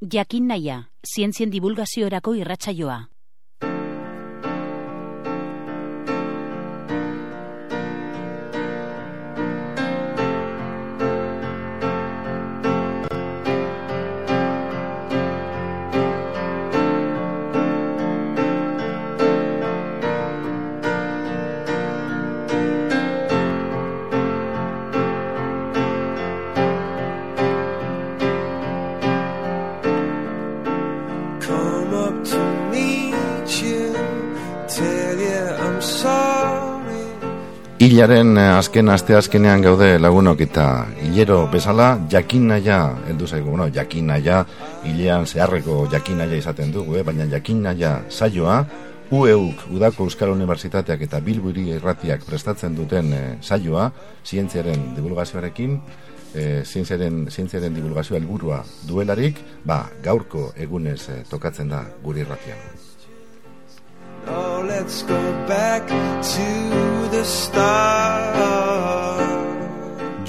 Jakin naia, zientzien divulgaziorako irratsaioa. Hilaren eh, azken aste azkenean gaude lagunok eta hilero bezala jakinaia heldu zaigu, bueno, jakinaia hilean zeharreko jakinaia izaten dugu, eh? baina jakinaia saioa UEUK, Udako Euskal Unibertsitateak eta Bilburi Irratiak prestatzen duten eh, saioa, zientziaren divulgazioarekin, eh, zientziaren, zientziaren divulgazioa helburua duelarik, ba, gaurko egunez eh, tokatzen da guri irratian. Let's go back to the start.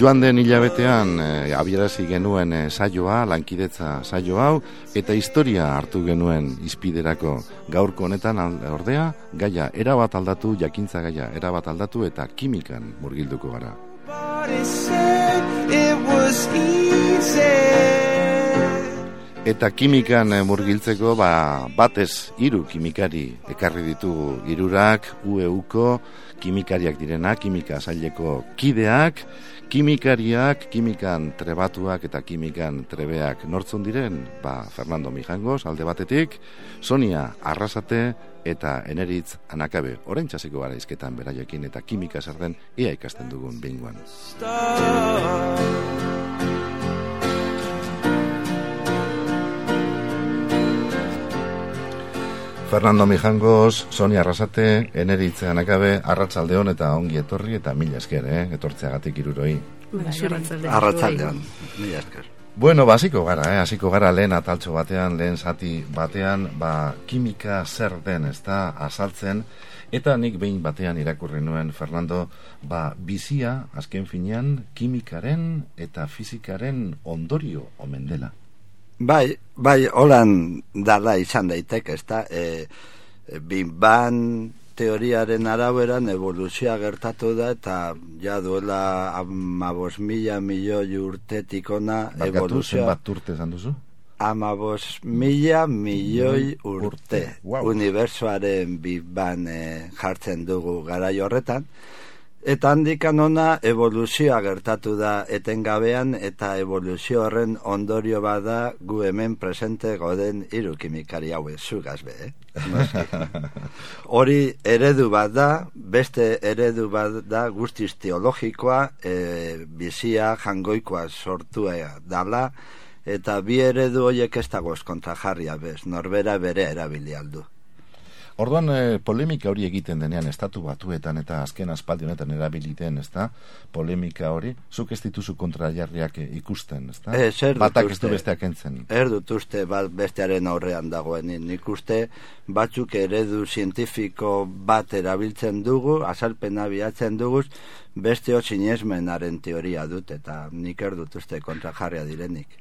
Joan den hilabetean e, abiarazi genuen e, saioa, lankidetza saio hau, eta historia hartu genuen izpiderako gaurko honetan ordea, gaia erabat aldatu, jakintza gaia erabat aldatu eta kimikan murgilduko gara. Eta kimikan eh, murgiltzeko ba, batez hiru kimikari ekarri ditugu hirurak UEUko kimikariak direnak, kimika saileko kideak, kimikariak, kimikan trebatuak eta kimikan trebeak nortzun diren, ba, Fernando Mijangos alde batetik, Sonia Arrasate eta Eneritz Anakabe. Orain txasiko gara izketan beraiekin eta kimika zer den ea ikasten dugun behinguan. Fernando Mijangos, Sonia Arrasate, Eneritz Anakabe, Arratsaldeon eta ongi etorri eta mila esker, eh, etortzeagatik iruroi. Arratsaldean, mila esker. Bueno, ba, hasiko gara, eh? hasiko gara lehen ataltxo batean, lehen zati batean, ba, kimika zer den, ez da, azaltzen, eta nik behin batean irakurri nuen, Fernando, ba, bizia, azken finean, kimikaren eta fizikaren ondorio omen dela. Bai, bai, holan dala izan daiteke, ez da, e, e, Big Bang teoriaren araueran evoluzioa gertatu da eta ja duela amabos mila milioi urtetik ona evoluzioa zenbat urte esan duzu? amabos mila milioi urte, Urte, wow. unibertsoaren Big Bang e, jartzen dugu garai horretan Eta handikan ona evoluzioa gertatu da etengabean eta evoluzio horren ondorio bada gu hemen presente goden hiru kimikari haue zugaz be, eh? Hori eredu bat da, beste eredu bat da guztiz teologikoa, e, bizia jangoikoa sortua dala, eta bi eredu horiek ez dagoz kontrajarria bez, norbera bere erabili aldu. Orduan eh, polemika hori egiten denean estatu batuetan eta azken aspaldi honetan erabiliten, ezta? Polemika hori, zuk ez dituzu kontrajarriak eh, ikusten, ezta? Ez, dut Batak ez du besteak entzen. Er dut uste bat bestearen aurrean dagoen nik uste batzuk eredu zientifiko bat erabiltzen dugu, azalpena bilatzen dugu, beste sinesmenaren teoria dut eta nik er dut uste kontrajarria direnik.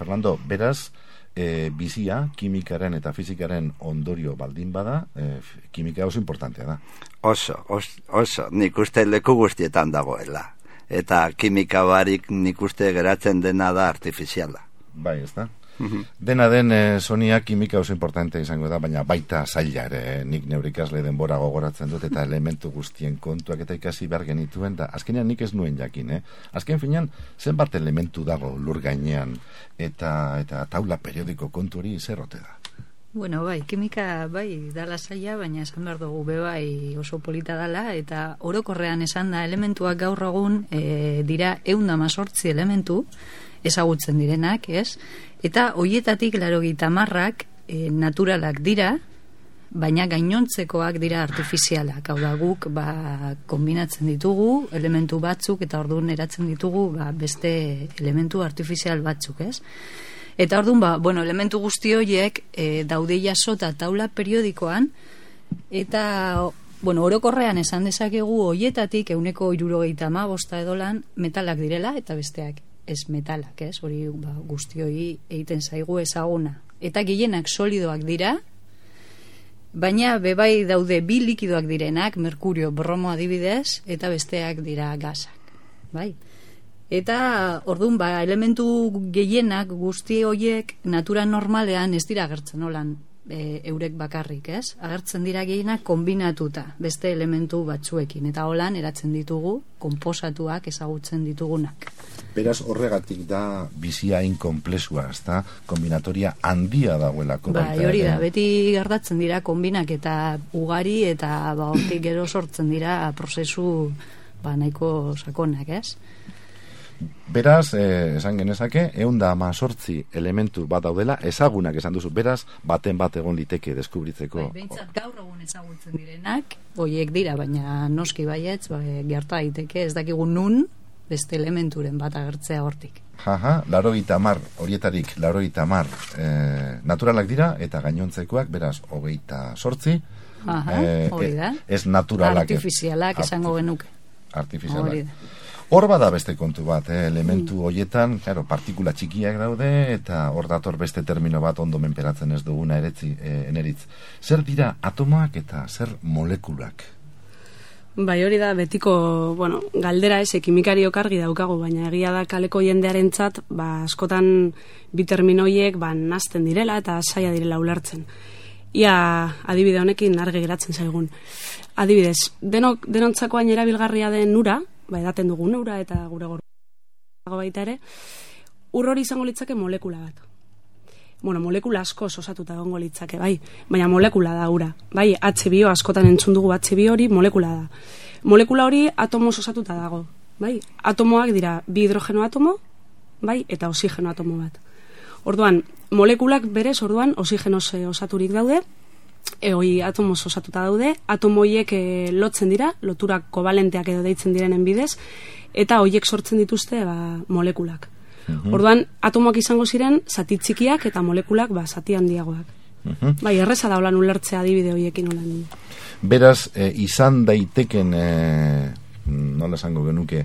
Fernando, beraz, e, bizia, kimikaren eta fizikaren ondorio baldin bada, e, kimika oso importantea da. Oso, os, oso, nik uste leku guztietan dagoela. Eta kimika barik nik uste geratzen dena da artifiziala. Bai, ez da? Dena den, e, Sonia kimika oso importante izango da, baina baita zaila ere, eh? nik neure ikasle denbora gogoratzen dut, eta elementu guztien kontuak eta ikasi behar genituen, da azkenean nik ez nuen jakin, eh? Azken finean, zenbat elementu dago lur gainean, eta, eta taula periodiko kontu hori zer ote da? Bueno, bai, kimika bai dala zaila, baina esan behar dugu be bai oso polita dala, eta orokorrean esan da elementuak gaur egun e, dira eunda mazortzi elementu, ezagutzen direnak, ez? Eta hoietatik laro marrak e, naturalak dira, baina gainontzekoak dira artifizialak. Hau da guk ba, kombinatzen ditugu elementu batzuk eta orduan eratzen ditugu ba, beste elementu artifizial batzuk, ez? Eta orduan, ba, bueno, elementu guzti horiek e, daude jasota taula periodikoan, eta, bueno, orokorrean esan dezakegu hoietatik euneko irurogeita ma bosta edolan metalak direla, eta besteak ez metalak, ez? Hori ba, guztioi egiten zaigu ezaguna. Eta gehienak solidoak dira, baina bebai daude bi likidoak direnak, merkurio, bromo adibidez, eta besteak dira gasak. Bai? Eta ordun ba elementu gehienak guzti hoiek natura normalean ez dira agertzen holan e, eurek bakarrik, ez? Agertzen dira gehienak kombinatuta beste elementu batzuekin eta holan eratzen ditugu konposatuak ezagutzen ditugunak. Beraz horregatik da bizia inkomplexua, ezta? Kombinatoria handia dagoelako baita hori da, beti gertatzen dira kombinak eta ugari eta ba hortik gero sortzen dira prozesu ba nahiko sakonak, ez? Beraz, eh, esan genezake, eunda ama sortzi elementu bat daudela, ezagunak esan duzu, beraz, baten bat egon liteke deskubritzeko. Bai, behintzat gaur egun ezagutzen direnak, hoiek dira, baina noski baietz, ba, gerta daiteke ez dakigu nun beste elementuren bat agertzea hortik. Jaja, laro mar, horietarik laro mar eh, naturalak dira, eta gainontzekoak, beraz, hogeita sortzi, Aha, hori da. e- ez naturalak. Artifizialak esango genuke. Artifizialak. Hori da. Hor bada beste kontu bat, eh? elementu hoietan, claro, partikula txikiak daude, eta hor dator beste termino bat ondo menperatzen ez duguna eretzi, eh, eneritz. Zer dira atomoak eta zer molekulak? Bai, hori da, betiko, bueno, galdera ez, kimikariok argi daukagu, baina egia da kaleko jendearentzat, ba, askotan bi terminoiek, ba, nazten direla eta saia direla ulertzen. Ia, adibide honekin argi geratzen zaigun. Adibidez, denok, denontzakoain erabilgarria den ura, ba, edaten dugun ura eta gure gorro baita ere, ur hori izango litzake molekula bat. Bueno, molekula asko osatuta egongo litzake, bai, baina molekula da ura. Bai, H-bio askotan entzun dugu H-bio hori molekula da. Molekula hori atomoz osatuta dago, bai? Atomoak dira bi hidrogeno atomo, bai, eta oxigeno atomo bat. Orduan, molekulak berez, orduan, oxigenoz osaturik daude, e, hoi atomoz osatuta daude, atomoiek e, lotzen dira, loturak kobalenteak edo deitzen direnen bidez, eta hoiek sortzen dituzte ba, molekulak. Orduan, atomoak izango ziren, zati txikiak eta molekulak ba, zati handiagoak. Mhm. Bai, erreza da holan ulertzea adibide hoiekin holan. Beraz, eh, izan daiteken, eh, nola esango genuke,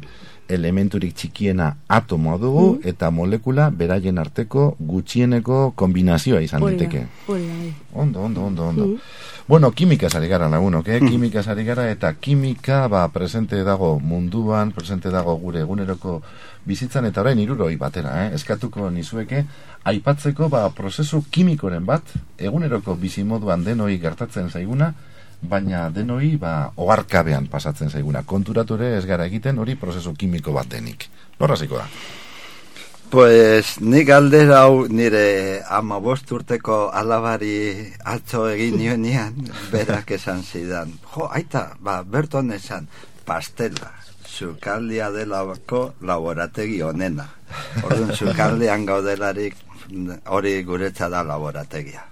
elementurik txikiena atomoa dugu, Mm. eta molekula beraien arteko gutxieneko kombinazioa izan daiteke. hori da, bai. Ondo, ondo, ondo, ondo. Mm. Bueno, kimika ari gara lagunok, eh? Kimika ari gara eta kimika ba, presente dago munduan, presente dago gure eguneroko bizitzan eta orain iruroi batera, eh? Eskatuko nizueke, aipatzeko ba, prozesu kimikoren bat, eguneroko bizimoduan denoi gertatzen zaiguna, baina denoi ba, oharkabean pasatzen zaiguna. Konturatu ere ez gara egiten hori prozesu kimiko bat denik. Norraziko da? Pues nik galdera hau nire ama bost urteko alabari atzo egin nionean, berak esan zidan. Jo, aita, ba, berton esan, pastela, sukaldia delako laborategi onena. Orduan, sukaldean gaudelarik hori guretza da laborategia.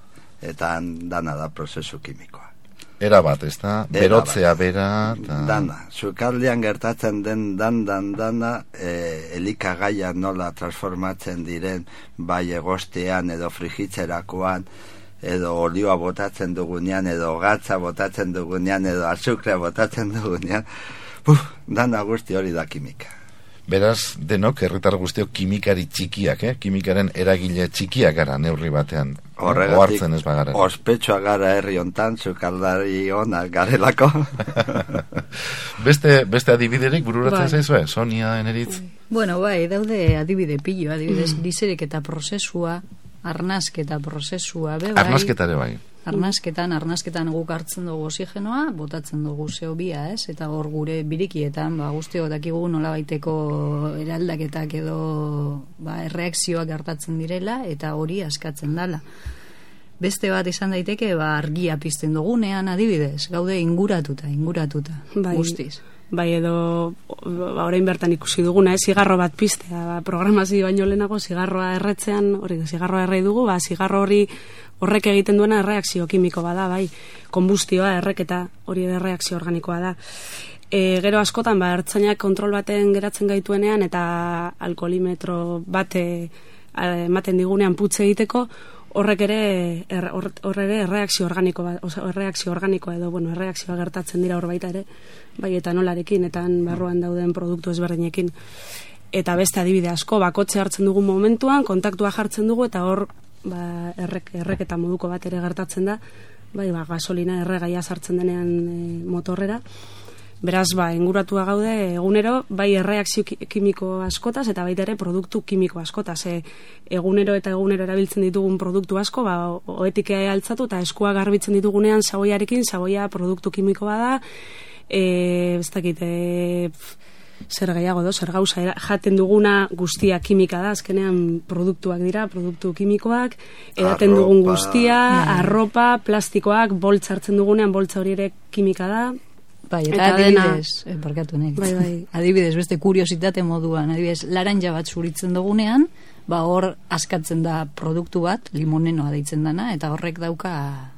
Eta dana da prozesu kimikoa. Era bat, ez da? Era Berotzea bat. bera... Ta... Dana, sukaldean gertatzen den dan dan dana e, elikagaia nola transformatzen diren bai egostean edo frigitzerakoan edo olioa botatzen dugunean edo gatza botatzen dugunean edo azukrea botatzen dugunean Buf, dana guzti hori da kimika. Beraz, denok, herritar guztiok kimikari txikiak, eh? Kimikaren eragile txikiak gara neurri batean. Horregatik, Ohartzen ez bagara. ospetsua gara herri hontan sukaldari ona garelako. beste, beste adibiderik bururatzen Bai. zaizue? Sonia, eneritz? Bueno, bai, daude adibide pillo, adibidez, eta prozesua, arnasketa prozesua, be, bai. Arnasketare bai. Arnasketan, arnasketan guk hartzen dugu oxigenoa, botatzen dugu CO2, ez? Eta hor gure birikietan, ba, guztio dakigu nola baiteko eraldaketak edo ba, erreakzioak gertatzen direla, eta hori askatzen dala. Beste bat izan daiteke, ba, argia pizten dugunean, adibidez, gaude inguratuta, inguratuta, Bai. guztiz. Bai, edo ba, orain bertan ikusi duguna, eh, zigarro bat piztea, ba, programazio baino lehenago zigarroa erretzean, hori zigarroa errei dugu, ba, zigarro hori horrek egiten duena erreakzio kimiko bada, bai, konbustioa, erreketa, hori erreakzio organikoa da. E, gero askotan, ba, ertzainak kontrol baten geratzen gaituenean eta alkoholimetro bate ematen digunean putze egiteko, horrek ere er, hor, ere erreakzio organiko bat, erreakzio organikoa edo bueno, erreakzioa gertatzen dira hor baita ere, bai eta han barruan dauden produktu ezberdinekin. eta beste adibide asko, bakotxe hartzen dugu momentuan, kontaktua jartzen dugu, eta hor ba, errek, errek eta moduko bat ere gertatzen da, bai, ba, gasolina erregaia sartzen denean e, motorrera, Beraz, ba, inguratua gaude egunero, bai erreakzio ki- kimiko askotaz eta baita ere produktu kimiko askotaz. E, egunero eta egunero erabiltzen ditugun produktu asko, ba, o- oetik altzatu eta eskua garbitzen ditugunean saboiarekin, saboia produktu kimiko bada, e, ez dakit, e, pf, zer gehiago do, zer gauza era- jaten duguna guztia kimika da, azkenean produktuak dira, produktu kimikoak, edaten dugun guztia, arropa, plastikoak, boltza hartzen dugunean, boltza hori ere kimika da, Bai, eta, Eta dena- adibidez, eh, barkatu nahi. Bai, bai. adibidez, beste kuriositate moduan, adibidez, laranja bat zuritzen dugunean, ba hor askatzen da produktu bat, limonenoa deitzen dana, eta horrek dauka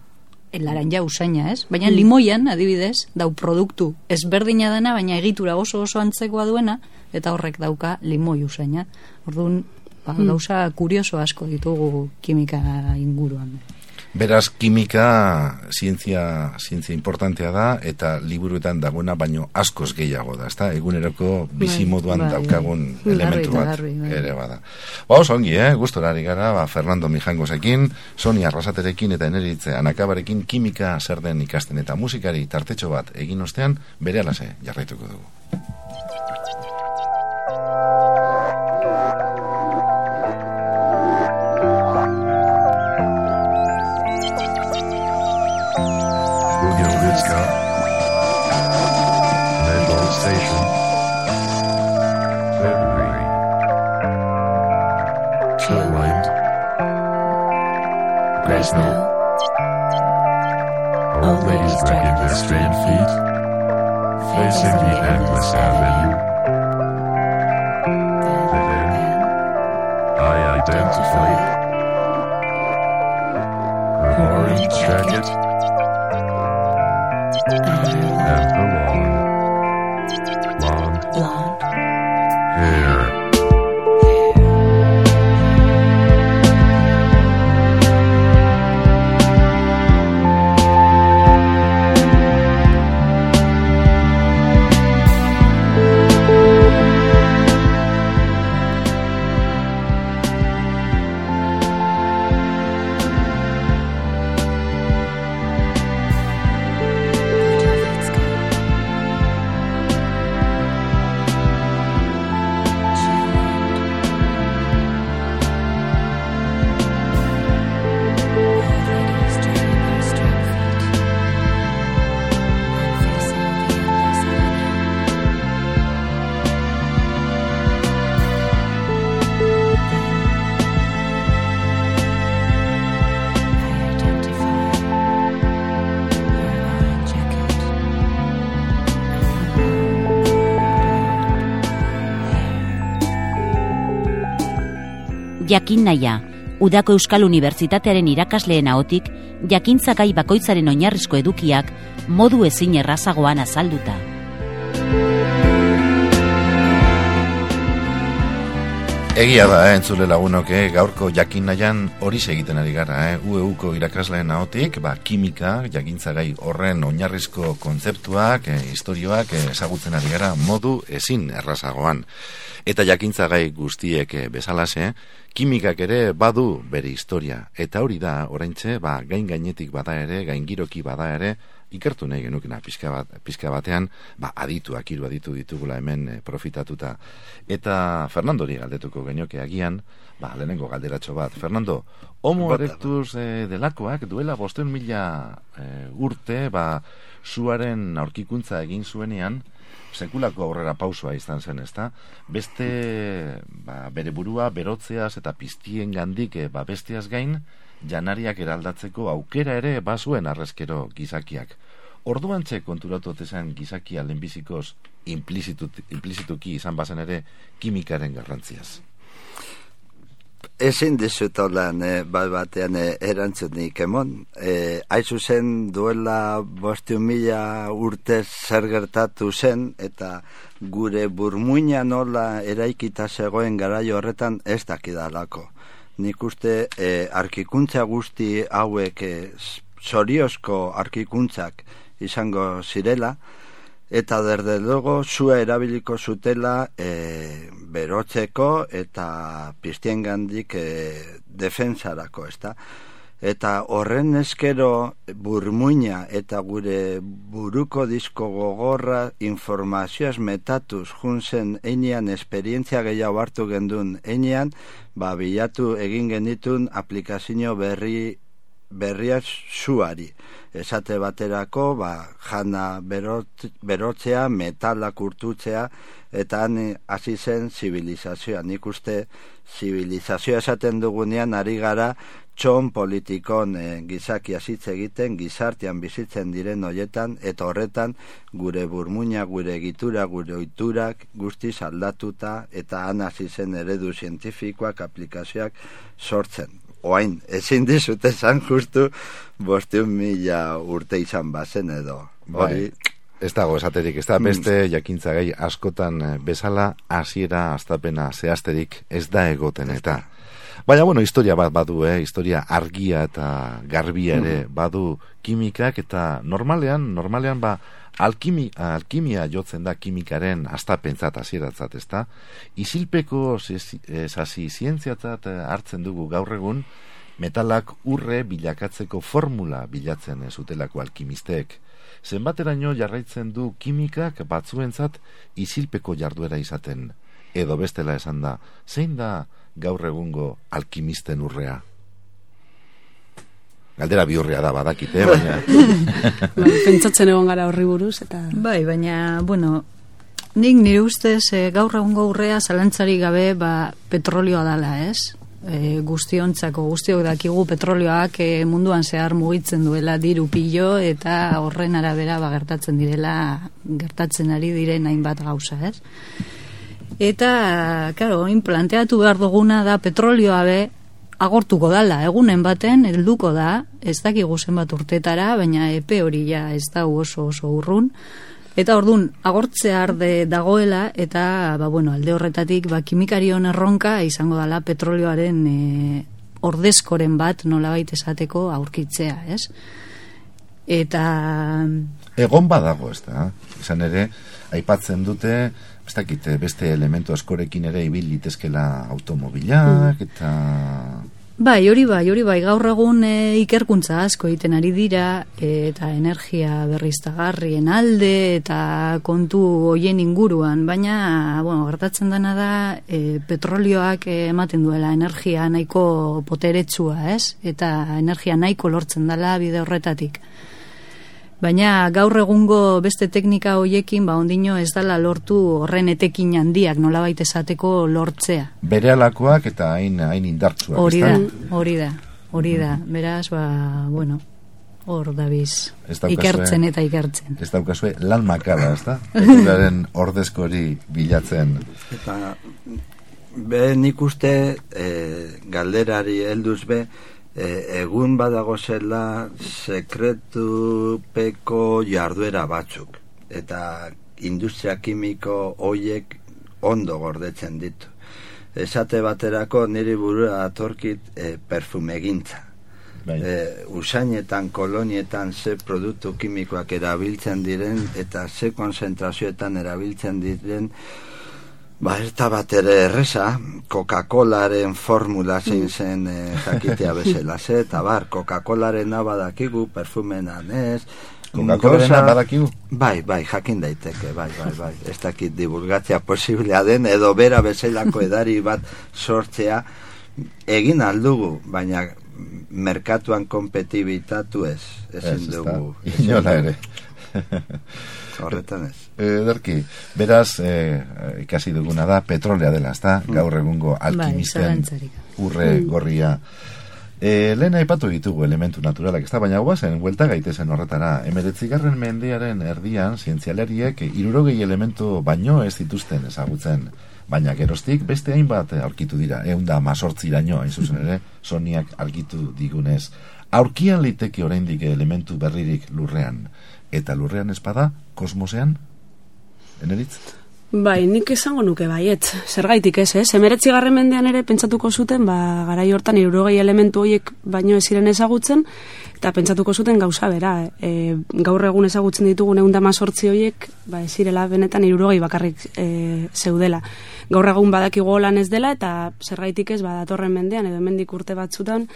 laranja usaina, ez? Baina Mm. limoian, adibidez, dau produktu ezberdina dana, baina egitura oso oso antzekoa duena, eta horrek dauka limoi usaina. Orduan, ba, Mm. gauza kurioso asko ditugu kimika inguruan. Beraz, kimika zientzia, zientzia importantea da, eta liburuetan dagoena baino askoz gehiago da, ezta? Eguneroko bizi Bai, moduan bai, daukagun bai. elementu bat garbi, bai. ere bada. Ba, oso ongi, eh? Gustorari gara, ba, Fernando Mijangosekin, Sonia Arrasaterekin eta eneritze anakabarekin kimika zer den ikasten eta musikari tartetxo bat egin ostean, bere alase jarraituko dugu. Their straight feet. Facing the endless avenue. Then I identify orange jacket Jakin naia, Udako Euskal Unibertsitatearen irakasleen ahotik, jakintzagai bakoitzaren oinarrizko edukiak modu ezin errazagoan azalduta. Egia da, eh, entzule lagunok, eh, gaurko jakin nahian hori egiten ari gara, eh, UEUko irakasleen ahotik, ba, kimika, jakintzagai horren oinarrizko kontzeptuak, eh, historioak eh, ezagutzen ari gara modu ezin errazagoan. Eta jakintzagai guztiek eh, bezalase, kimikak ere badu bere historia. Eta hori da, oraintxe, ba, gain gainetik bada ere, gain giroki bada ere, ikertu nahi genukena pizka, bat, pizka batean, ba, adituak, hiru aditu ditugula hemen eh, profitatuta. Eta Fernandori galdetuko genioke agian, ba, lehenengo galderatxo bat. Fernando, homo erectus eh, delakoak duela bosten mila eh, urte, ba, zuaren aurkikuntza egin zuenean, sekulako aurrera pausua izan zen, ezta? Beste, ba, bere burua berotzeaz eta piztien gandik eh, ba, besteaz gain, janariak eraldatzeko aukera ere bazuen arrezkero gizakiak. Orduan txe konturatu otezen gizakia lehenbizikoz implizituki izan bazen ere kimikaren garrantziaz. Ezin dizut holan, e, bat batean e, erantzunik emon. E, Aizu zen duela bostu mila urte zer gertatu zen, eta gure burmuina nola eraikita zegoen garaio horretan ez dakidalako. Nik uste e, arkikuntza guzti hauek e, zoriozko arkikuntzak izango zirela, eta derde luego zua erabiliko zutela e, berotzeko eta piztiengandik e, defensarako, ezta? Eta horren eskero burmuina eta gure buruko disko gogorra informazioaz metatuz junzen einean esperientzia gehiago hartu gendun einean, ba, bilatu egin genitun aplikazio berri berriak zuari. Esate baterako, ba, jana berot, berotzea, metalak urtutzea, eta han hasi zen zibilizazioa. Nik uste zibilizazioa esaten dugunean ari gara txon politikon e, gizaki hasitze egiten, gizartean bizitzen diren hoietan, eta horretan gure burmuina, gure egitura, gure oiturak guztiz aldatuta, eta han hasi zen eredu zientifikoak, aplikazioak sortzen oain, ezin dizute zan justu bosteun mila urte izan bazen edo. Hori, Bai. Ez dago esaterik, ez da Mm. beste jakintza gai askotan eh, bezala hasiera astapena zehazterik ez da egoten eta. Baina, bueno, historia bat badu, eh? historia argia eta garbia ere badu kimikak eta normalean, normalean ba, alkimi, alkimia jotzen da kimikaren astapentzat hasieratzat, ez da? Isilpeko esasi zientziatzat eh, hartzen dugu gaur egun, metalak urre bilakatzeko formula bilatzen ez zutelako alkimistek. Zenbateraino jarraitzen du kimikak batzuentzat isilpeko jarduera izaten. Edo bestela esan da, zein da gaur egungo alkimisten urrea? Galdera biurria da badakite, baina... Bai, pentsatzen egon gara horri buruz, eta... Bai, baina, bueno, nik nire ustez e, gaur egungo urrea zalantzari gabe ba, petrolioa dala, ez? E, guztiontzako, guztiok dakigu petrolioak e, munduan zehar mugitzen duela diru pilo eta horren arabera ba, gertatzen direla, gertatzen ari diren hainbat gauza, ez? Eta, claro, oin planteatu behar duguna da petrolioa be agortuko dala, egunen baten helduko da, ez dakigu zenbat urtetara, baina epe hori ja ez da oso oso urrun. Eta ordun agortzea arde dagoela eta ba, bueno, alde horretatik ba, kimikarion erronka izango dala petrolioaren e, ordezkoren bat nolabait esateko aurkitzea, ez? Eta Egon badago, ez da? Izan ere, aipatzen dute, ez dakite, beste elementu askorekin ere ibil litezkela automobilak, eta... Bai, hori bai, hori bai, gaur egun e, ikerkuntza asko egiten ari dira eta energia berriztagarrien alde eta kontu hoien inguruan, baina bueno, gertatzen dena da e, petrolioak ematen duela energia nahiko poteretsua, ez? Eta energia nahiko lortzen dela bide horretatik. Baina gaur egungo beste teknika hoiekin ba ondino ez dala lortu horren etekin handiak nolabait esateko lortzea. Bere alakoak eta hain, hain indartsuak, Hori da, hori da, hori da. Beraz, ba, bueno, hor dabiz. Ikertzen eta ikertzen. Ez daukazue lan makala, ez da? Petrolaren ordezkori bilatzen. Eta be nik uste e, galderari helduz be e, egun badago zela sekretupeko jarduera batzuk eta industria kimiko hoiek ondo gordetzen ditu. Esate baterako niri burua atorkit e, perfumegintza. Bai. E, usainetan, kolonietan ze produktu kimikoak erabiltzen diren eta ze konzentrazioetan erabiltzen diren Ba, ez da bat ere erresa, Coca-Colaren formula zein zen e, jakitea bezala, ze, eta bar, Coca-Colaren badakigu, perfumenan ez, Coca-Colarena gauza- badakigu? Bai, bai, jakin daiteke, bai, bai, bai, ez dakit divulgatzea posiblea den, edo bera bezalako edari bat sortzea, egin aldugu, baina merkatuan kompetibitatu ez, ezin Ez, dugu. Inola dugu. ere. Horretan ez. Ederki, beraz, eh, ikasi duguna da, petrolea dela, ezta? Gaur egungo alkimisten zalantzarik. urre gorria. E, lehen aipatu ditugu elementu naturalak, ez da, baina guazen, huelta gaitezen horretara. Emeretzigarren mendearen erdian, zientzialariek, irurogei elementu baino ez dituzten ezagutzen. Baina geroztik beste hainbat aurkitu dira, eunda masortzi daño, hain zuzen ere, soniak argitu digunez. Aurkian liteke oraindik elementu berririk lurrean. Eta lurrean espada, kosmosean? Eneritz? Bai, nik esango nuke baiet. Zergaitik ez, ez? Emeretzi garren mendean ere pentsatuko zuten, ba, garai hortan irurogei elementu horiek baino ez ziren ezagutzen, eta pentsatuko zuten gauza bera. E, gaur egun ezagutzen ditugun egun sortzi horiek, ba, ez zirela benetan irurogei bakarrik e, zeudela. gaur egun badakigu lan ez dela eta zergaitik ez badatorren mendean edo hemendik urte batzutan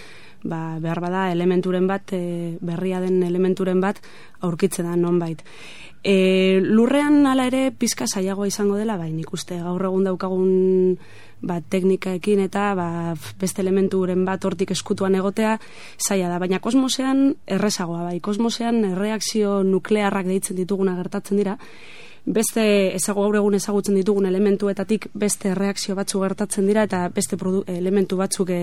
ba, behar bada elementuren bat e, berria den elementuren bat aurkitzen da nonbait. E, lurrean hala ere pizka saiagoa izango dela, bai, nik uste gaur egun daukagun ba, teknikaekin eta ba, beste elementuren bat hortik eskutuan egotea zaila da, baina kosmosean errezagoa, bai, kosmosean erreakzio nuklearrak deitzen dituguna gertatzen dira, beste ezago gaur egun ezagutzen ditugun elementuetatik beste erreakzio batzu gertatzen dira eta beste elementu batzuk e,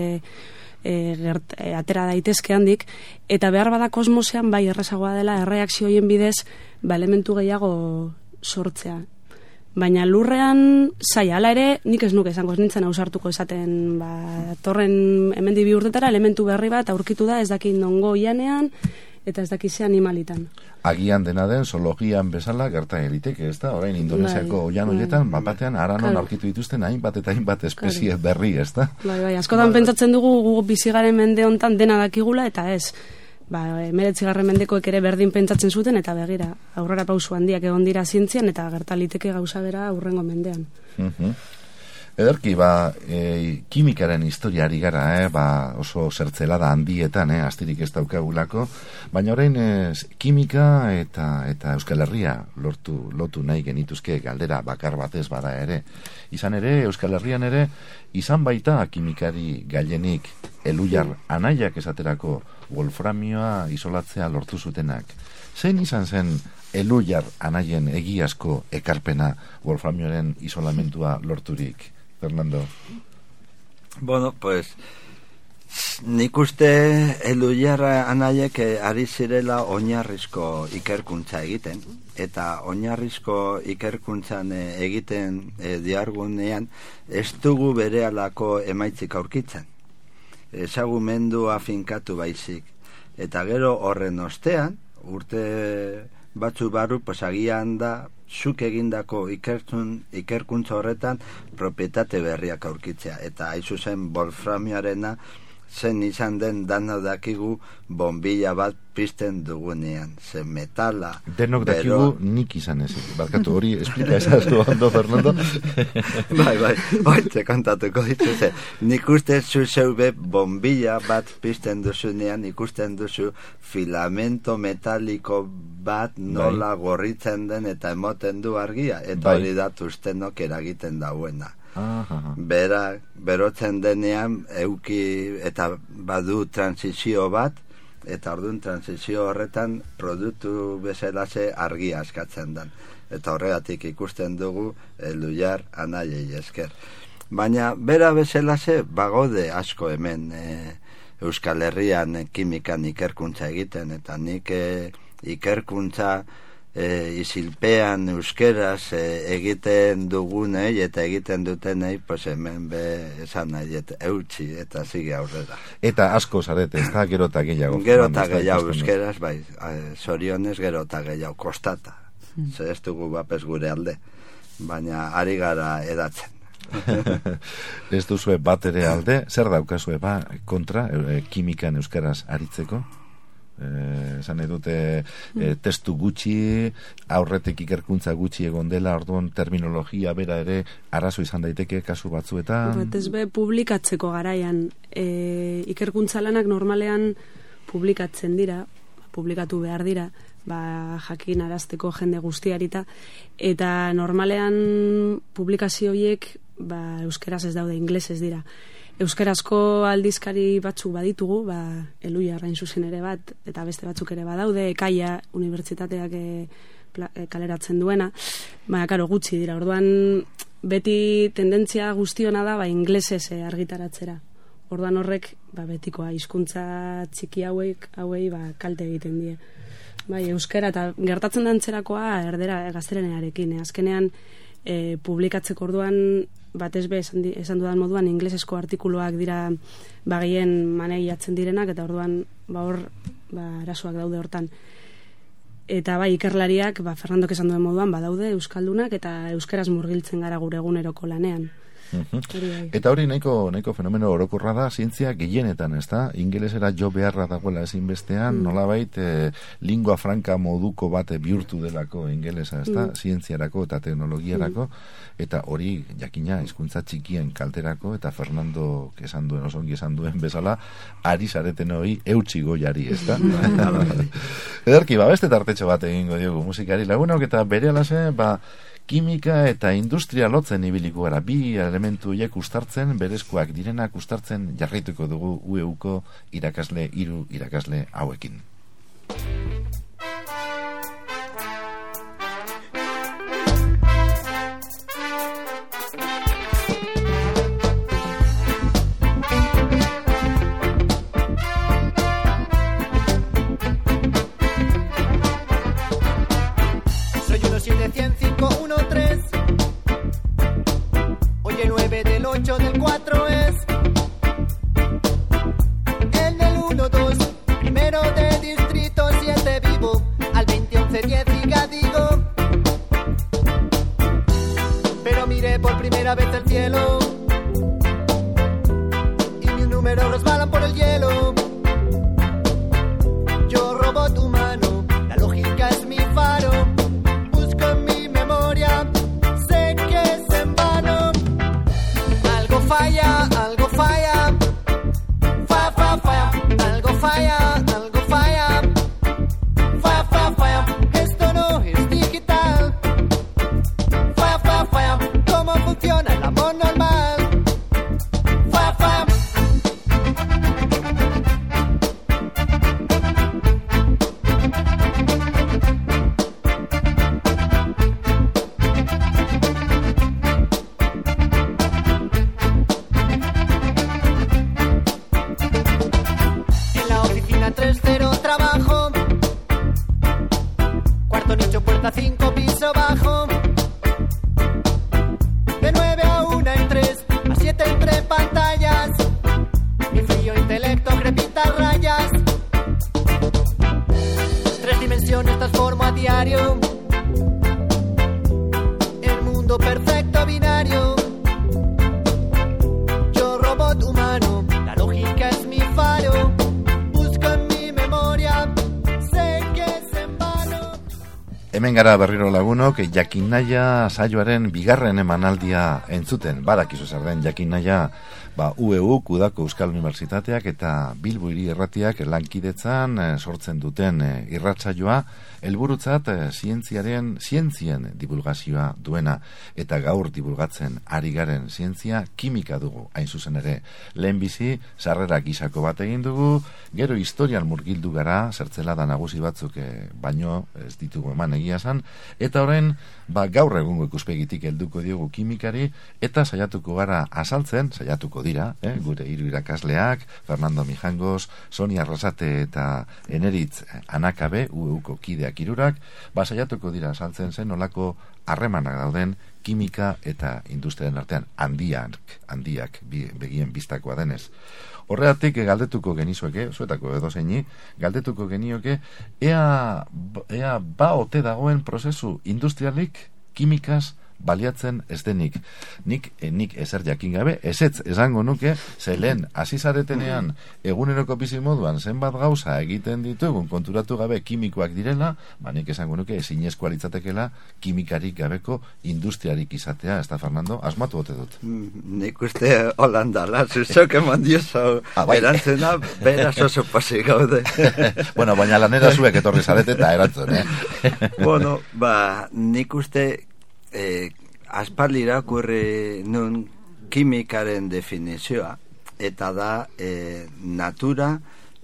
e, gert, e, atera daitezke handik, eta behar bada kosmosean bai errezagoa dela erreakzioien bidez ba, elementu gehiago sortzea. Baina lurrean, zai, ala ere, nik ez nuke esango ez nintzen ausartuko esaten, ba, torren hemendi bi urtetara elementu berri bat aurkitu da ez dakin nongo ianean, eta ez dakize animalitan. Agian dena den, zoologian bezala gerta eliteke, ez da? Orain, Indonesiako Bai, oian bai, horietan, bai. batean, aranon Claro. aurkitu dituzten hainbat eta hainbat espezie berri, ez da? Bai, bai, askotan pentsatzen dugu gu bizigaren mende hontan dena dakigula, eta ez, ba, emeretzigarren mendekoek ere berdin pentsatzen zuten, eta begira, aurrera pausu handiak egon dira zientzian, eta gertaliteke gauza bera aurrengo mendean. Mhm. Ederki, ba, e, kimikaren historiari gara, eh? ba, oso zertzelada handietan, eh? astirik ez daukagulako, baina orain e, kimika eta eta Euskal Herria lortu, lotu nahi genituzke galdera bakar batez bada ere. Izan ere, Euskal Herrian ere, izan baita kimikari gailenik elujar anaiak esaterako wolframioa isolatzea lortu zutenak. Zein izan zen elujar anaien egiazko ekarpena wolframioaren isolamentua lorturik? Fernando. Bueno, pues nik uste eluiarra anaiek eh, ari zirela oinarrizko ikerkuntza egiten. Eta oinarrizko ikerkuntzan eh, egiten eh, diargunean ez dugu bere emaitzik aurkitzen. Ezagumendua finkatu baizik. Eta gero horren ostean urte batzu barru pues agian da zuk egindako ikertzun, ikerkuntza horretan propietate berriak aurkitzea. Eta haizu zen wolframioarena zen izan den dana dakigu bombilla bat pizten dugunean zen metala Denok bero- dakigu nik izan ez. Barkatu hori, esplika ezazu ondo, Fernando. bai, bai, oitze kontatuko ditu ze. Nik uste zu zeube bombilla bat pizten duzunean, ikusten duzu filamento metaliko bat nola gorritzen den eta emoten du argia. Eta Bai. hori da tuztenok eragiten dauena. Aha. Bera, berotzen denean, euki eta badu transizio bat, eta orduan transizio horretan produktu bezalaze argia askatzen dan. Eta horregatik ikusten dugu elujar anaiei esker. Baina bera bezalaze bagode asko hemen e, Euskal Herrian e, kimikan ikerkuntza egiten, eta nik e, ikerkuntza e, isilpean euskeraz e, egiten dugunei eta egiten dutenei pues hemen be esan nahi et, eutxi eta zige aurrera. Eta asko zarete, ez da, gero eta gehiago. Gero eta gehiago euskeraz, bai, eh, zorionez gero eta gehiago kostata. Ze ez dugu bapes gure alde, baina ari gara edatzen. ez duzue bat ere alde, zer daukazue ba, kontra, e, kimikan euskaraz aritzeko? Eh, esan nahi dute e, testu gutxi, aurretik ikerkuntza gutxi egon dela, orduan terminologia bera ere arazo izan daiteke kasu batzuetan. Batez be publikatzeko garaian e, ikerkuntza lanak normalean publikatzen dira, publikatu behar dira, ba, jakin arazteko jende guztiarita, eta normalean publikazio horiek ba, euskeraz ez daude, inglesez dira. Euskarazko aldizkari batzuk baditugu, ba, eluia arrain zuzen ere bat, eta beste batzuk ere badaude, ekaia unibertsitateak e, e, kaleratzen duena, baina, karo, gutxi dira, orduan beti tendentzia guztiona da, ba, inglesez e, argitaratzera. Orduan horrek, ba, betikoa, hizkuntza txiki hauek, hauei, ba, kalte egiten die. Bai, euskera, eta gertatzen da antzerakoa erdera gazterenearekin, eh? azkenean e, publikatzeko orduan batez be esan, di- esan dudan moduan inglesezko artikuluak dira bagien maneiatzen direnak eta orduan ba hor ba arazoak daude hortan. Eta bai ikerlariak ba Fernandok esan duen moduan badaude euskaldunak eta euskeraz murgiltzen gara gure eguneroko lanean Hori bai. Eta hori nahiko nahiko fenomeno orokorra da zientzia gehienetan, ez da? Ingelesera jo beharra dagoela ezinbestean, nolabait e, lingua franca moduko bate bihurtu delako ingelesa, ez da? Zientziarako eta teknologiarako eta hori jakina hizkuntza txikien kalterako eta Fernando esan duen osongi esan duen bezala ari zareten hori eutsi goiari, ez da? Ederki, ba, beste tartetxo bat egingo diogu musikari lagunok eta bere alase, ba, kimika eta industria lotzen ibiliko gara bi elementu horiek ustartzen, berezkoak direnak ustartzen jarraituko dugu UEUko irakasle, hiru irakasle hauekin. 8 del 4 es. El del 1, 2. Primero de distrito 7 vivo. Al 20, 11, 10 diga digo. Pero miré por primera vez el cielo. Y mis números resbalan por el hielo. Gara berriro lagunok, jakin naia saioaren bigarren emanaldia entzuten, badakizu zer den jakin naia, ba, UEU, Kudako Euskal Unibertsitateak eta Bilbo hiri erratiak lankidetzan eh, sortzen duten eh, irratsaioa, helburutzat eh, zientziaren, zientzien divulgazioa duena, eta gaur divulgatzen ari garen zientzia kimika dugu, hain zuzen ere. Lehenbizi, sarrera gisako bat egin dugu, gero historian murgildu gara, zertzela da nagusi batzuk eh, baino ez ditugu eman egia esan, eta orain, ba, gaur egungo ikuspegitik helduko diogu kimikari, eta saiatuko gara asaltzen, saiatuko dira, eh, gure hiru irakasleak, Fernando Mijangos, Sonia Arrasate eta Eneritz Anakabe, UEUko kideak irurak, ba, saiatuko dira asaltzen zen olako harremanak dauden kimika eta industriaren artean handiak, handiak bi, begien bistakoa denez. Horregatik galdetuko genizueke, zuetako edo zeini, galdetuko genioke, ea, ea ba ote dagoen prozesu industrialik kimikaz baliatzen ez denik. Nik, eh, nik ezer jakin gabe, ezetz esango nuke, ze lehen hasi zaretenean eguneroko bizi moduan zenbat gauza egiten ditugun konturatu gabe kimikoak direla, ba nik esango nuke ezinezkoa litzatekela kimikarik gabeko industriarik izatea, ez da Fernando, asmatu ote dut. Mm, Nik uste holandala, zuzok eman dioso Ah, bai. erantzena, beraz oso pasi gaude. bueno, baina lanera zuek etorri zarete eta erantzun, eh? bueno, ba, nik uste eh, aspaldi irakurri nun kimikaren definizioa, eta da eh, natura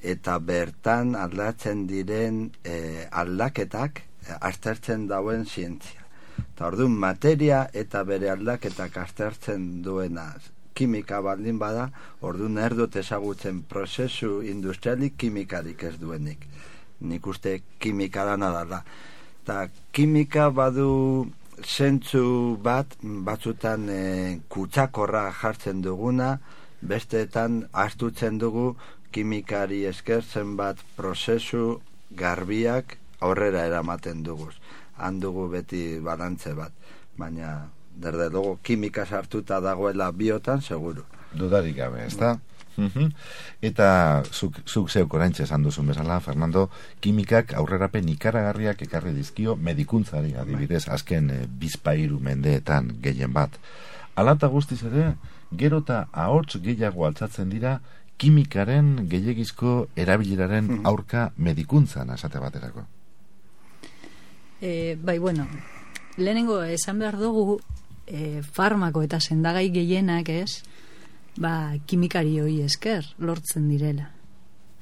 eta bertan aldatzen diren eh, aldaketak eh, aztertzen dauen zientzia. Eta orduan materia eta bere aldaketak aztertzen duena kimika baldin bada, orduan erdut ezagutzen prozesu industrialik kimikarik ez duenik. Nik uste kimika dana dala. Eta kimika badu zentzu bat, batzutan e, kutsakorra jartzen duguna, besteetan astutzen dugu kimikari esker zenbat prozesu garbiak aurrera eramaten dugu. Han dugu beti balantze bat. Baina Derde dugu, kimika sartuta dagoela biotan, seguru. Dudarik gabe, ez da? Mhm. Eta zuk, zuk zeuk oraintxe esan duzun bezala, Fernando, kimikak aurrerapen ikaragarriak ekarri dizkio medikuntzari adibidez, azken e, bizpairu mendeetan gehien bat. Alata guztiz ere, gero eta ahots gehiago altzatzen dira kimikaren gehiagizko erabileraren aurka medikuntzan, esate baterako. E, bai, bueno, lehenengo esan behar dugu e, farmako eta sendagai gehienak ez, ba, kimikari hoi esker lortzen direla.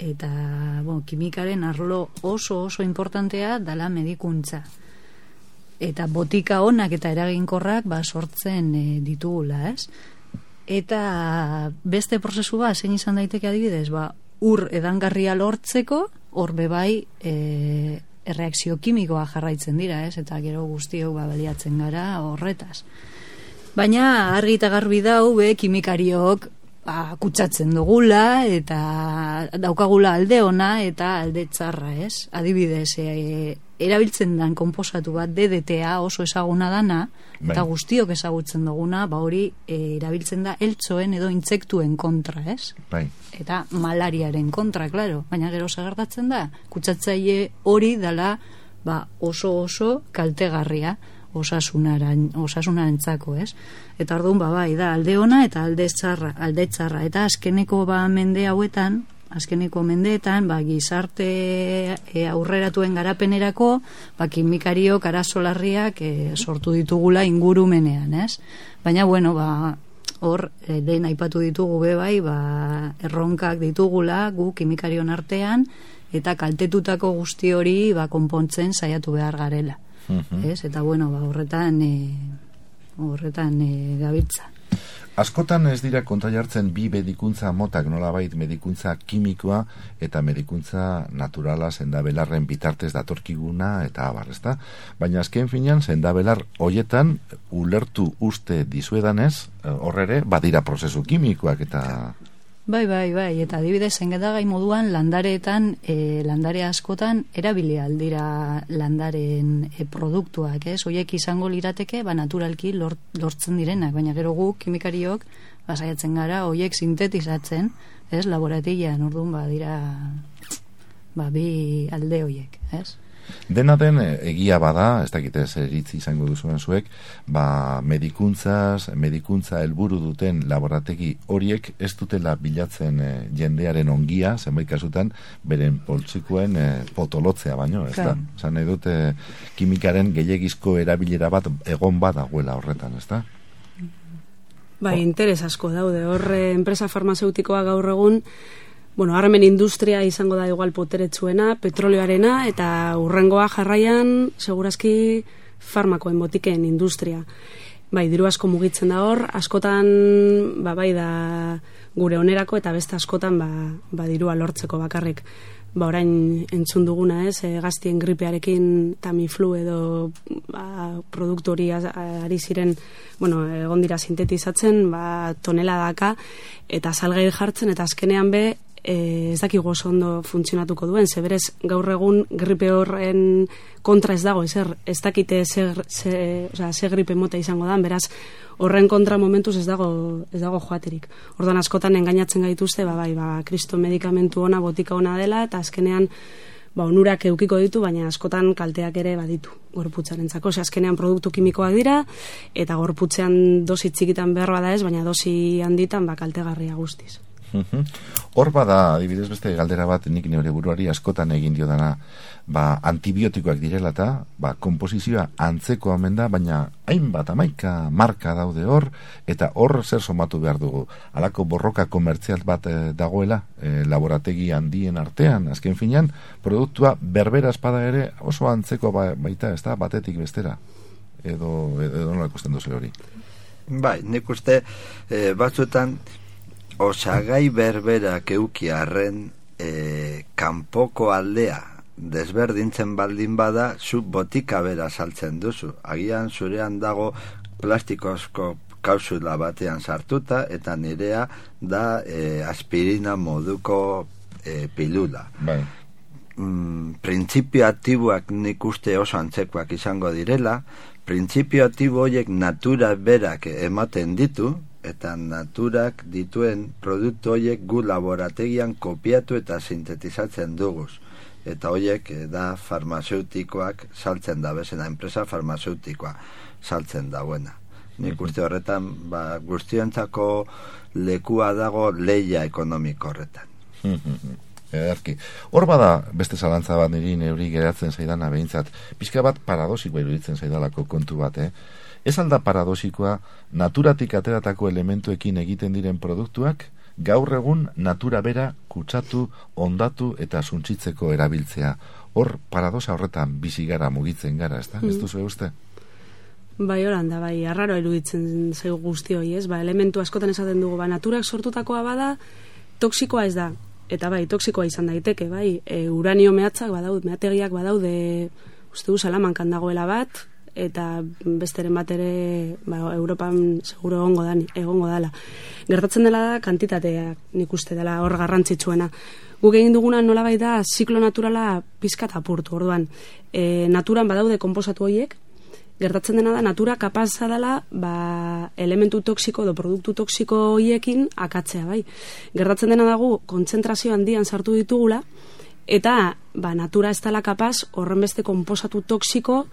Eta, bon, kimikaren arlo oso oso importantea dala medikuntza. Eta botika onak eta eraginkorrak ba, sortzen e, ditugula, ez? Eta beste prozesu ba, zein izan daiteke adibidez, ba, ur edangarria lortzeko, hor bebai e, erreakzio kimikoa jarraitzen dira, ez? Eta gero guztiok ba, baliatzen gara horretaz. Baina argi eta garbi dau be kimikariok ba, kutsatzen dugula eta daukagula alde ona eta alde txarra, ez? Adibidez, e, erabiltzen dan konposatu bat DDTA oso ezaguna dana eta Bai. guztiok ezagutzen duguna, ba hori e, erabiltzen da eltsoen edo intsektuen kontra, ez? Bai, eta malariaren kontra, claro. Baina gero segertatzen da, kutsatzaile hori dala ba, oso oso kaltegarria osasunaren, osasunarentzako, ez? Eta orduan ba, bai, da alde ona eta alde txarra, alde txarra. Eta azkeneko ba mende hauetan, azkeneko mendeetan, ba, gizarte e, aurreratuen garapenerako, ba, kimikariok arazolarriak e, sortu ditugula ingurumenean, ez? Baina, bueno, ba, hor, e, lehen aipatu ditugu be bai, ba, erronkak ditugula gu kimikarion artean, eta kaltetutako guzti hori ba, konpontzen saiatu behar garela. Mhm. Ez? Eta bueno, ba, horretan e, horretan e, gabiltza. Askotan ez dira konta jartzen bi medikuntza motak nolabait medikuntza kimikoa eta medikuntza naturala sendabelarren bitartez datorkiguna eta abar, ezta? Baina azken finean sendabelar hoietan ulertu uste dizuedanez, horrere badira prozesu kimikoak eta Bai, bai, bai, eta adibidez zengedagai moduan landareetan, e, landare askotan erabili aldira landaren e, produktuak, ez? Hoiek izango lirateke, ba, naturalki lor, lortzen direnak, baina gero guk, kimikariok, ba, saiatzen gara, hoiek sintetizatzen, ez? Laboratilean, orduan, ba, dira, ba, bi alde hoiek, ez? Dena den eh, egia bada, ez dakite zer iritzi izango duzuen zuek, ba medikuntzaz, medikuntza helburu duten laborategi horiek ez dutela bilatzen eh, jendearen ongia, zenbait kasutan, beren poltsikoen eh, potolotzea baino, ez da? Zan nahi dute kimikaren gehiagizko erabilera bat egon badagoela horretan, ez da? Bai, interes asko daude. Hor, eh, enpresa farmazeutikoa gaur egun, bueno, harmen industria izango da igual poteretsuena, petrolioarena, eta urrengoa jarraian, segurazki, farmakoen botiken industria. Bai, diru asko mugitzen da hor, askotan, ba, bai da gure onerako, eta beste askotan, ba, ba dirua lortzeko bakarrik. Ba, orain entzun duguna, ez, e, gaztien gripearekin Tamiflu edo ba, produktu hori ari ziren, bueno, egon dira sintetizatzen, ba, toneladaka, eta salgai jartzen, eta azkenean be, e, ez dakigu oso ondo funtzionatuko duen, ze berez gaur egun gripe horren kontra ez dago, ezer, ez dakite zer, ze, oza, ze gripe mota izango dan, beraz, horren kontra momentuz ez dago, ez dago joaterik. Orduan askotan engainatzen gaituzte, ba, bai, ba, kristo medikamentu ona, botika ona dela, eta azkenean, ba, onurak eukiko ditu, baina askotan kalteak ere baditu gorputzarentzako. Ose, azkenean produktu kimikoak dira, eta gorputzean dosi txikitan behar bada ez, baina dosi handitan ba, kaltegarria guztiz. Mhm. Hor bada, adibidez beste galdera bat nik neure buruari askotan egin dio dana, ba, antibiotikoak direla eta, ba, komposizioa antzeko omen da, baina hainbat amaika marka daude hor, eta hor zer somatu behar dugu. Halako borroka komertzial bat eh, dagoela, eh, laborategi handien artean, azken finean, produktua berbera espada ere oso antzeko ba, baita, ez da, batetik bestera. Edo, edo, edo nola ikusten duzu hori. Bai, nik uste e, batzutan osagai berberak eukiarren e, kanpoko aldea desberdintzen baldin bada zu botika bera saltzen duzu. Agian zurean dago plastikozko kausula batean sartuta eta nirea da e, aspirina moduko e, pilula Bai. mm, printzipio aktiboak nik uste oso antzekoak izango direla, printzipio aktibo horiek natura berak ematen ditu, eta naturak dituen produktu horiek gu laborategian kopiatu eta sintetizatzen duguz. Eta horiek eh, da farmaceutikoak saltzen da, bezena enpresa farmaceutikoa saltzen dagoena. Nik uste horretan, ba, guztiontzako lekua dago leia ekonomiko horretan. Ederki. Hor bada beste zalantza bat niri neuri geratzen zaidana behintzat. Pizka bat paradosikoa iruditzen zaidalako kontu bat, eh? Ez alda paradosikoa naturatik ateratako elementuekin egiten diren produktuak gaur egun natura bera kutsatu, ondatu eta suntsitzeko erabiltzea. Hor paradosa horretan bizi gara mugitzen gara, ezta? Ez Mm. duzu uste? Bai, horan da, bai, arraro iruditzen zaigu guzti hori, ez? Ba, elementu askotan esaten dugu, ba, naturak sortutakoa bada, toksikoa ez da. Eta bai, toksikoa izan daiteke, bai, e, uranio mehatzak badaude, mehategiak badaude, uste du, salamankan dagoela bat, eta besteren bat ere, ba, Europan seguro egongo da, egongo dala. Gertatzen dela da, kantitateak nik uste dela hor garrantzitsuena. Guk egin duguna nolabait da, ziklo naturala pizkat apurtu, orduan. E, naturan badaude konposatu horiek, gertatzen dena da natura kapaza dela ba, elementu toksiko edo produktu toksiko hoiekin akatzea bai. Gertatzen dena dago kontzentrazio handian sartu ditugula eta ba, natura ez dela kapaz horren beste konposatu toksiko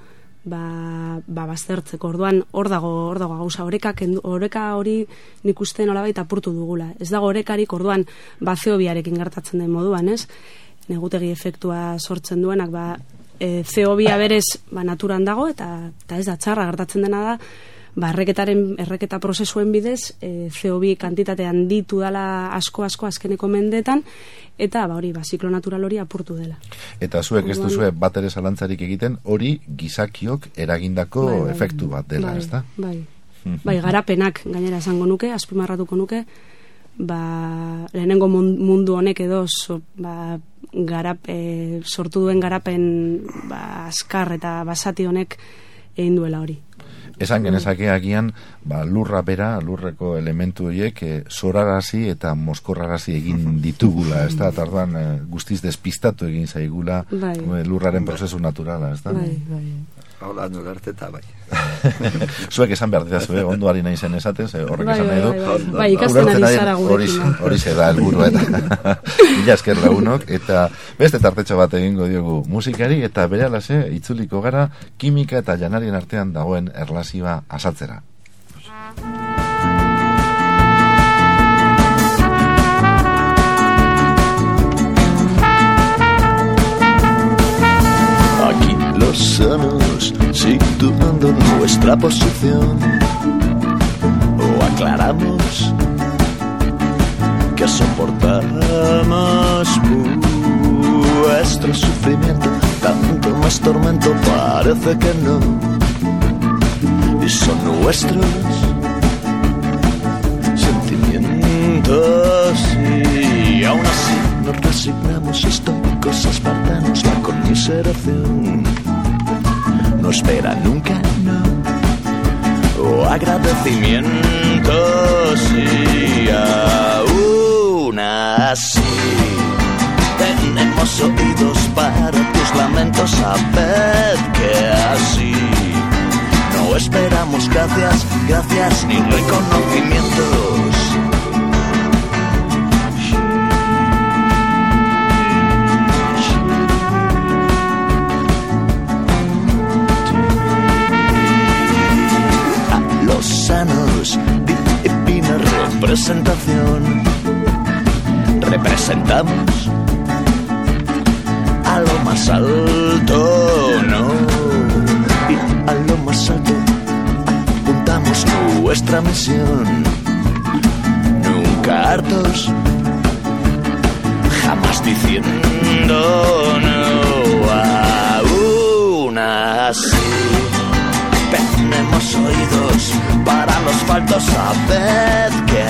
ba, ba baztertzeko. Orduan hor dago hor dago gauza oreka oreka hori nik uste nolabait apurtu dugula. Ez dago orekarik orduan ba zeobiarekin gertatzen den moduan, ez? Negutegi efektua sortzen duenak ba e, zeobia berez ba, naturan dago eta, eta ez da txarra gertatzen dena da ba, erreketaren erreketa prozesuen bidez e, CO2 kantitate handitu dela asko asko azkeneko mendetan eta ba hori ba ziklo natural hori apurtu dela. Eta zuek ez duzue bat ere zalantzarik egiten, hori gizakiok eragindako Bai, bai. efektu bat dela, bai, ezta? Bai. bai, garapenak gainera esango nuke, azpimarratuko nuke, ba, lehenengo mun- mundu honek edo so, ba, garap, e, sortu duen garapen ba, askar eta basati honek egin duela hori. Esan genezake agian, ba, lurra bera, lurreko elementu horiek, e, zorarazi eta moskorrarazi egin ditugula, ez da? Tardan e, guztiz despistatu egin zaigula Bai. e, lurraren prozesu naturala, ez da? Bai, bai. Hola, nolarte eta bai. Zuek esan behar dira, zue, ondo ari nahi zen esaten, ze horrek Bai, esan nahi bai, du. bai, bai. Bai, ikasten ari zara gurekin. Horixe da, helburu eta mila esker lagunok, eta beste tartetxo bat egingo diogu musikari, eta bere alase, itzuliko gara, kimika eta janarien artean dagoen erlazioa asaltzera. Aquí los sanos situando nuestra posición. O aclaramos que soportamos vuestro sufrimiento, tanto más tormento parece que no, y son nuestros sentimientos. Y aún así nos resignamos. Estoicos espartanos la conmiseración no espera nunca no. O agradecimientos y aún así tenemos oídos para tus lamentos sabed que así no esperamos gracias gracias ni reconocimientos representación. Representamos a lo más alto no y a lo más alto apuntamos nuestra misión. Nunca hartos jamás diciendo no aún así tenemos oídos para los faltos, sabed que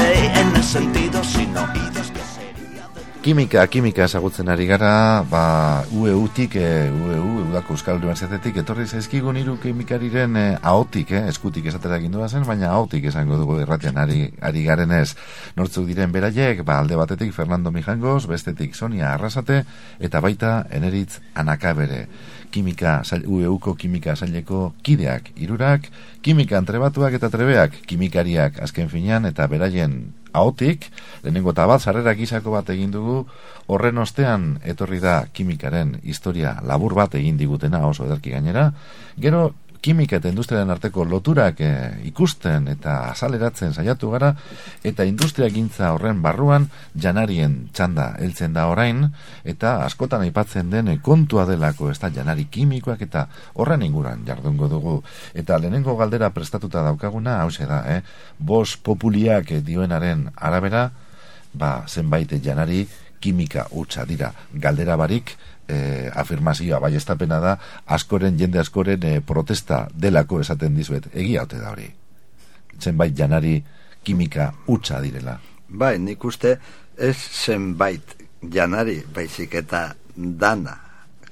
de en el sentido sin oídos que sería Kimika, kimika ezagutzen ari gara, ba, UEU-tik, e, UEU, Udako Euskal Unibertsitatetik, etorri zaizkigun hiru kimikariren e, ahotik, eh, eskutik esatera egin zen, baina ahotik esango dugu irratian ari, ari garenez. Nortzuk diren beraiek, ba, alde batetik Fernando Mijangos, bestetik Sonia Arrasate, eta baita Eneritz Anakabere. Kimika, UEUko kimika zaileko kideak, irurak, kimika entrebatuak eta trebeak, kimikariak azken finean eta beraien ahotik, lehenengo eta bat, sarrera gizako bat egin dugu, horren ostean etorri da kimikaren historia labur bat egin digutena oso ederki gainera, gero kimika eta industriaren arteko loturak eh, ikusten eta azaleratzen saiatu gara, eta industria gintza horren barruan janarien txanda heltzen da orain, eta askotan aipatzen den kontua delako ez da janari kimikoak eta horren inguran jardungo dugu. Eta lehenengo galdera prestatuta daukaguna, hause da, eh? bos populiak dioenaren arabera, ba, zenbait janari kimika hutsa dira. Galdera barik, eh, afirmazioa bai estapena da, askoren, jende askoren eh, protesta delako esaten dizuet. Egia ote da hori. Zenbait janari kimika hutsa direla. Bai, nik uste ez zenbait janari, baizik eta dana.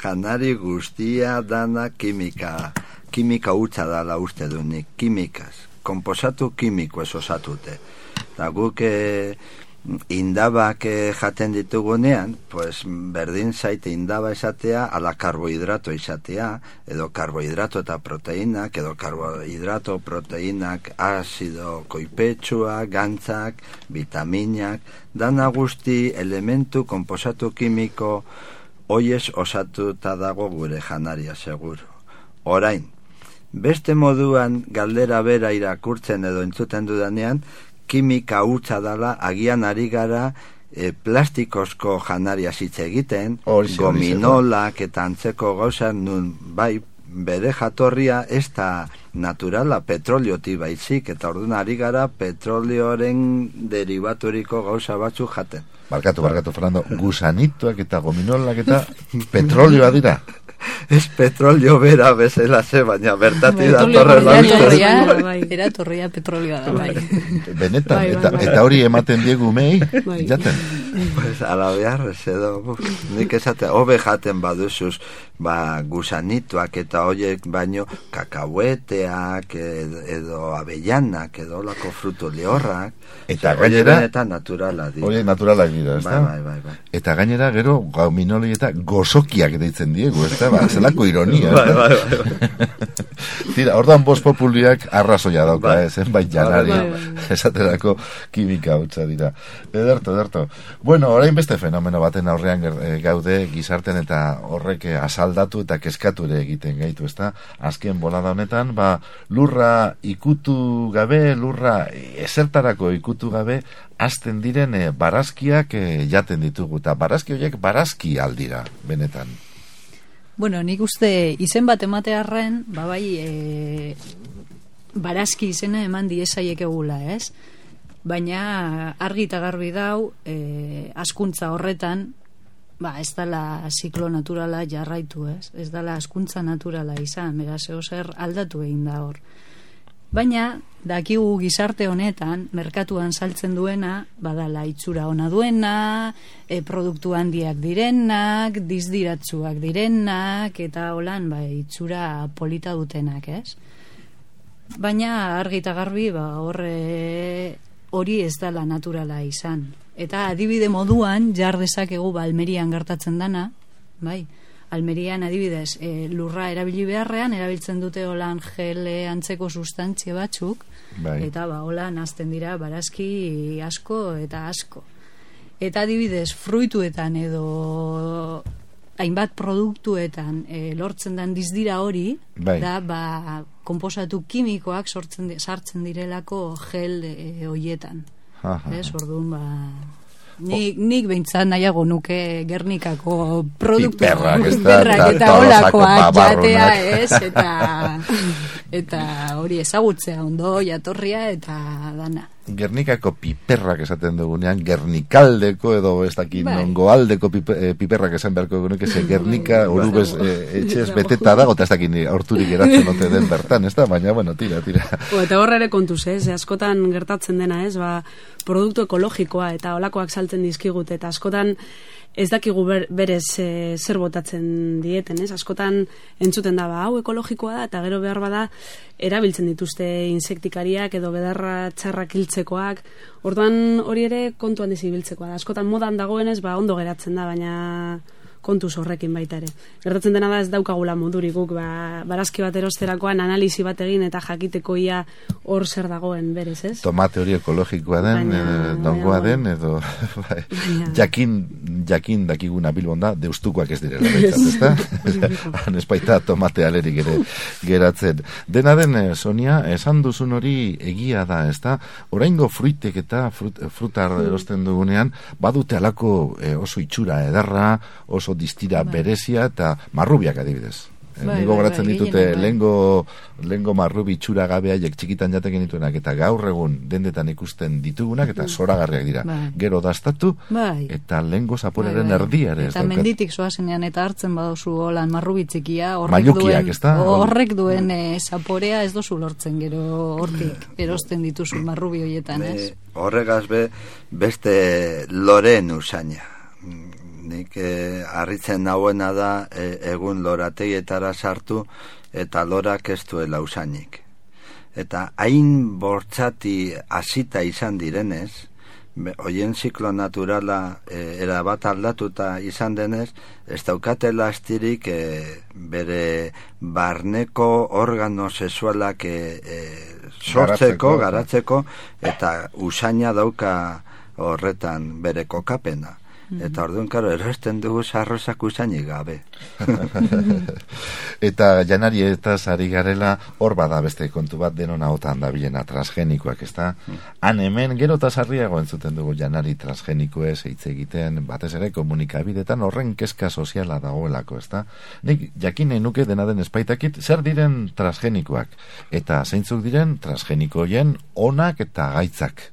Janari guztia dana kimika, kimika hutsa dala uste du nik, kimikaz. Komposatu kimiko ez osatute. Eta guk eh, indabak eh, jaten ditugunean, pues berdin zaite indaba esatea ala karbohidrato izatea, edo karbohidrato eta proteinak, edo karbohidrato, proteinak, azido koipetsua, gantzak, vitaminak, dana guzti elementu komposatu kimiko hoiez osatuta dago gure janaria seguro. Orain, beste moduan galdera bera irakurtzen edo entzuten dudanean, kimika hutsa dala agian ari gara e, plastikozko janaria hitz egiten, horixe, gominolak eta antzeko gauza nun bai bere jatorria ez da naturala petrolioti baizik eta orduan ari gara petrolioaren derivaturiko gauza batzuk jaten. Barkatu, barkatu, Fernando, gusanituak eta gominolak eta petrolioa dira. Ez petrolio bera bezala ze, baina datorren bai, la bai, Bai, bai. Eratorria petrolioa da, bai. Benetan, Bai, bai, eta, bai. eta hori ematen diegu mei, jaten. Pues ala behar, ez edo, buf, nik esate, hobe jaten baduzuz, ba, gusanituak eta hoiek baino, kakahueteak, edo, edo avellanak, edo olako frutu lehorrak, Eta Ze, horiek gainera- benetan naturala dira. Hori naturalak dira, ez bai, bai, bai, bai. Eta gainera gero gauminoli eta gozokiak deitzen diegu, ez da? Ba, zelako ironia. Bai, ez da? bai, bai, Tira, ordan bost populiak arrazoia dauka, Bai. eh, zenbait janari, Bai, bai, esaterako kimika hutsa dira. Ederto, ederto. Bueno, orain beste fenomeno baten aurrean eh, gaude gizarten eta horrek eh, asaldatu eta keskatu ere egiten gaitu, ezta? Azken bolada honetan, ba, lurra ikutu gabe, lurra esertarako ikutu gabe, azten diren eh, barazkiak eh, jaten ditugu, eta barazki horiek barazki aldira, benetan. Bueno, nik uste izen bat ematearren, ba bai, e, barazki izena eman diesaiek egula, ez? Baina argi eta garbi dau, e, askuntza horretan, ba, ez dala ziklo naturala jarraitu, ez? Ez dala askuntza naturala izan, beraz, zer aldatu egin da hor. Baina, dakigu gizarte honetan, merkatuan saltzen duena, badala itxura ona duena, e, produktu handiak direnak, dizdiratzuak direnak, eta holan, ba, itxura polita dutenak, ez? Baina, argi eta garbi, ba, horre, hori ez dala naturala izan. Eta adibide moduan, jar dezakegu, ba, Almerian gertatzen dana, bai, Almerian adibidez, e, lurra erabili beharrean, erabiltzen dute holan gele antzeko sustantzie batzuk, Bai. eta ba, holan azten dira barazki asko eta asko. Eta adibidez, fruituetan edo hainbat produktuetan e, lortzen den dizdira hori, Bai. da, ba, komposatu kimikoak sortzen di- sartzen direlako gel e, hoietan. Aha. Ez, orduan, ba... Nik, nik behintzat nahiago nuke Gernikako produktu Piperrak, eta olakoak jatea, ez, eta eta hori ezagutzea ondo jatorria eta dana. Gernikako piperrak esaten dugunean, Gernikaldeko edo ez dakit Bai. nongo aldeko pipe- eh, piperrak esan beharko genuke, ze Gernika orubez eh, etxez beteta dago, eta ez dakit horturik geratzen ote den bertan, ez da? Baina, bueno, tira, tira. O, eta horre ere kontuz, ez? Askotan gertatzen dena, ez? Ba, produktu ekologikoa eta olakoak saltzen dizkigute eta askotan ez dakigu ber, berez e, zer botatzen dieten, ez? Askotan entzuten da, ba, hau ekologikoa da eta gero behar bada erabiltzen dituzte insektikariak edo bedarra txarrak hiltzekoak. Orduan hori ere kontuan dizibiltzekoa da. Askotan modan dagoenez, ba, ondo geratzen da, baina kontuz horrekin baita ere. Gertatzen dena da ez daukagula modurik guk ba, barazki bat erosterakoan analisi bat egin eta jakiteko ia hor zer dagoen berez, ez? Tomate hori ekologikoa den, Baina- eh, dongoa den, edo bai, jakin, jakin dakiguna bilbon da, deustukoak ez direla, ezta? Han ez baita tomate alerik ere geratzen. Dena den, eh, Sonia, esan duzun hori egia da, ezta? Oraingo fruitek eta frut, frutar Hmm. erosten dugunean, badute alako eh, oso itxura ederra, oso distira berezia eta marrubiak adibidez. Eh, Bai, Nik bai, gogoratzen bai, ditute bai. lengo, lengo marrubi itxura gabeaiek txikitan jaten genituenak eta gaur egun dendetan ikusten ditugunak eta zoragarriak dira. Bai. Gero dastatu Bai. eta lengo zaporaren Bai, bai. erdia ere ez Eta daukat. menditik zoazenean eta hartzen baduzu holan marrubitzikia, horrek Mailukiak, duen, ezta? horrek duen eh, zaporea ez dozu lortzen gero hortik erosten dituzu marrubi hoietan, ez? Horregaz be, beste loren usaina. Nik eh, harritzen nauena da eh, egun lorategietara sartu eta lorak ez duela usainik. Eta hain bortzati hasita izan direnez, hoien ziklo naturala eh, erabat aldatuta izan denez, ez daukatela astirik eh, bere barneko organo sexualak eh, eh, sortzeko, Garatzeko, garatzeko, eta usaina dauka horretan bere kokapena. Eta orduan, karo, erosten dugu sarrozak usainik gabe. eta janari eta ari garela hor bada beste kontu bat denon ahotan da bilena transgenikoak, ezta? Han hemen gero eta sarriago entzuten dugu janari transgenikoez hitz egiten, batez ere komunikabidetan horren kezka soziala dagoelako, ezta? Nik jakin nahi nuke dena den espaitakit zer diren transgenikoak eta zeintzuk diren transgenikoien onak eta gaitzak.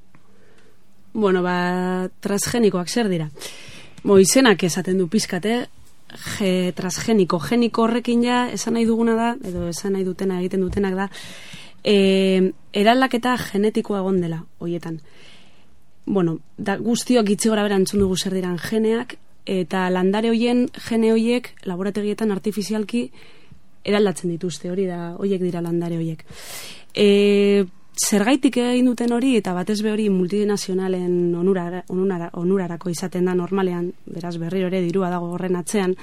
Bueno, ba, transgenikoak zer dira. Mo, izenak esaten du pizkate, ge, transgeniko, geniko horrekin ja, esan nahi duguna da, edo esan nahi dutena egiten dutenak da, e, eraldaketa genetikoa egon dela, hoietan. Bueno, da, guztiok itzi gora bera entzun dugu zer diran geneak, eta landare hoien, gene hoiek, laborategietan artifizialki, eraldatzen dituzte, hori da, hoiek dira landare hoiek. E, zergaitik egin duten hori eta batez be hori multinazionalen onurara, onurara, onurarako izaten da normalean, beraz berriro ere dirua dago horren atzean,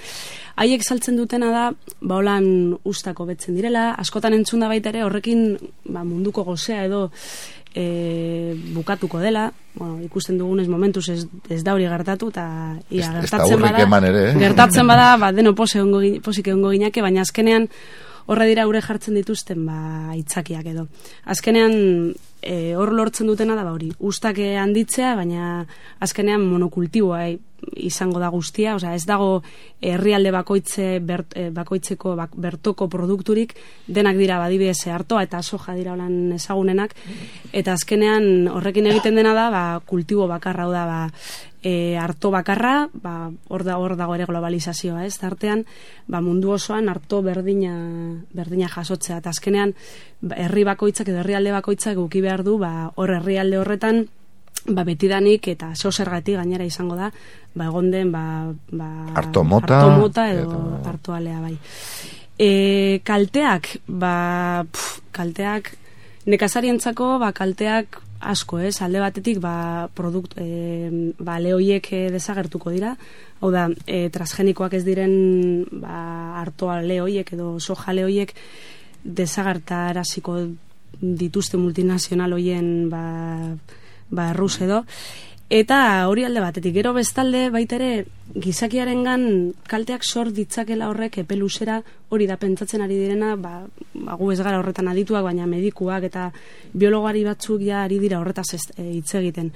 haiek saltzen dutena da, ba holan ustako betzen direla, askotan entzun da baita ere horrekin ba, munduko gozea edo e, bukatuko dela, bueno, ikusten dugunez momentuz ez, ez da hori gertatu eta ia, Ez- gertatzen bada, ere, eh? gertatzen bada, ba, deno pose ongo, posik egongo ginake, baina azkenean horre dira ure jartzen dituzten ba, aitzakiak edo. Azkenean e, hor lortzen dutena da ba hori, ustak handitzea, baina azkenean monokultiboa eh, izango da guztia, osea ez dago herrialde bakoitze bert, eh, bakoitzeko bak, bertoko produkturik, denak dira badibidez hartoa eta soja dira holan ezagunenak, eta azkenean horrekin egiten dena da ba, kultibo bakarra da ba, e, harto bakarra, ba, hor, da, hor dago ere globalizazioa, ez? Tartean, ba, mundu osoan harto berdina, berdina jasotzea. Eta azkenean, ba, herri bakoitzak edo herrialde bakoitzak guki behar du, ba, hor herrialde horretan, ba, betidanik eta zeo zergatik gainera izango da, ba, egon den, ba, ba, Arto mota, arto mota edo edo- arto alea bai. E, kalteak, ba, pf, kalteak, nekazarientzako, ba, kalteak asko, ez? Alde batetik, ba, produkt, e, ba, lehoiek e, desagertuko dira. Hau da, e, transgenikoak ez diren, ba, hartoa lehoiek edo soja lehoiek desagertaraziko dituzte multinazional hoien, ba, ba, erruz edo. Eta hori alde batetik, gero bestalde baita ere gizakiarengan kalteak sor ditzakela horrek epe luzera hori da pentsatzen ari direna, ba, ba gu ez gara horretan adituak, baina medikuak eta biologari batzuk ja ari dira horretaz e, hitz egiten.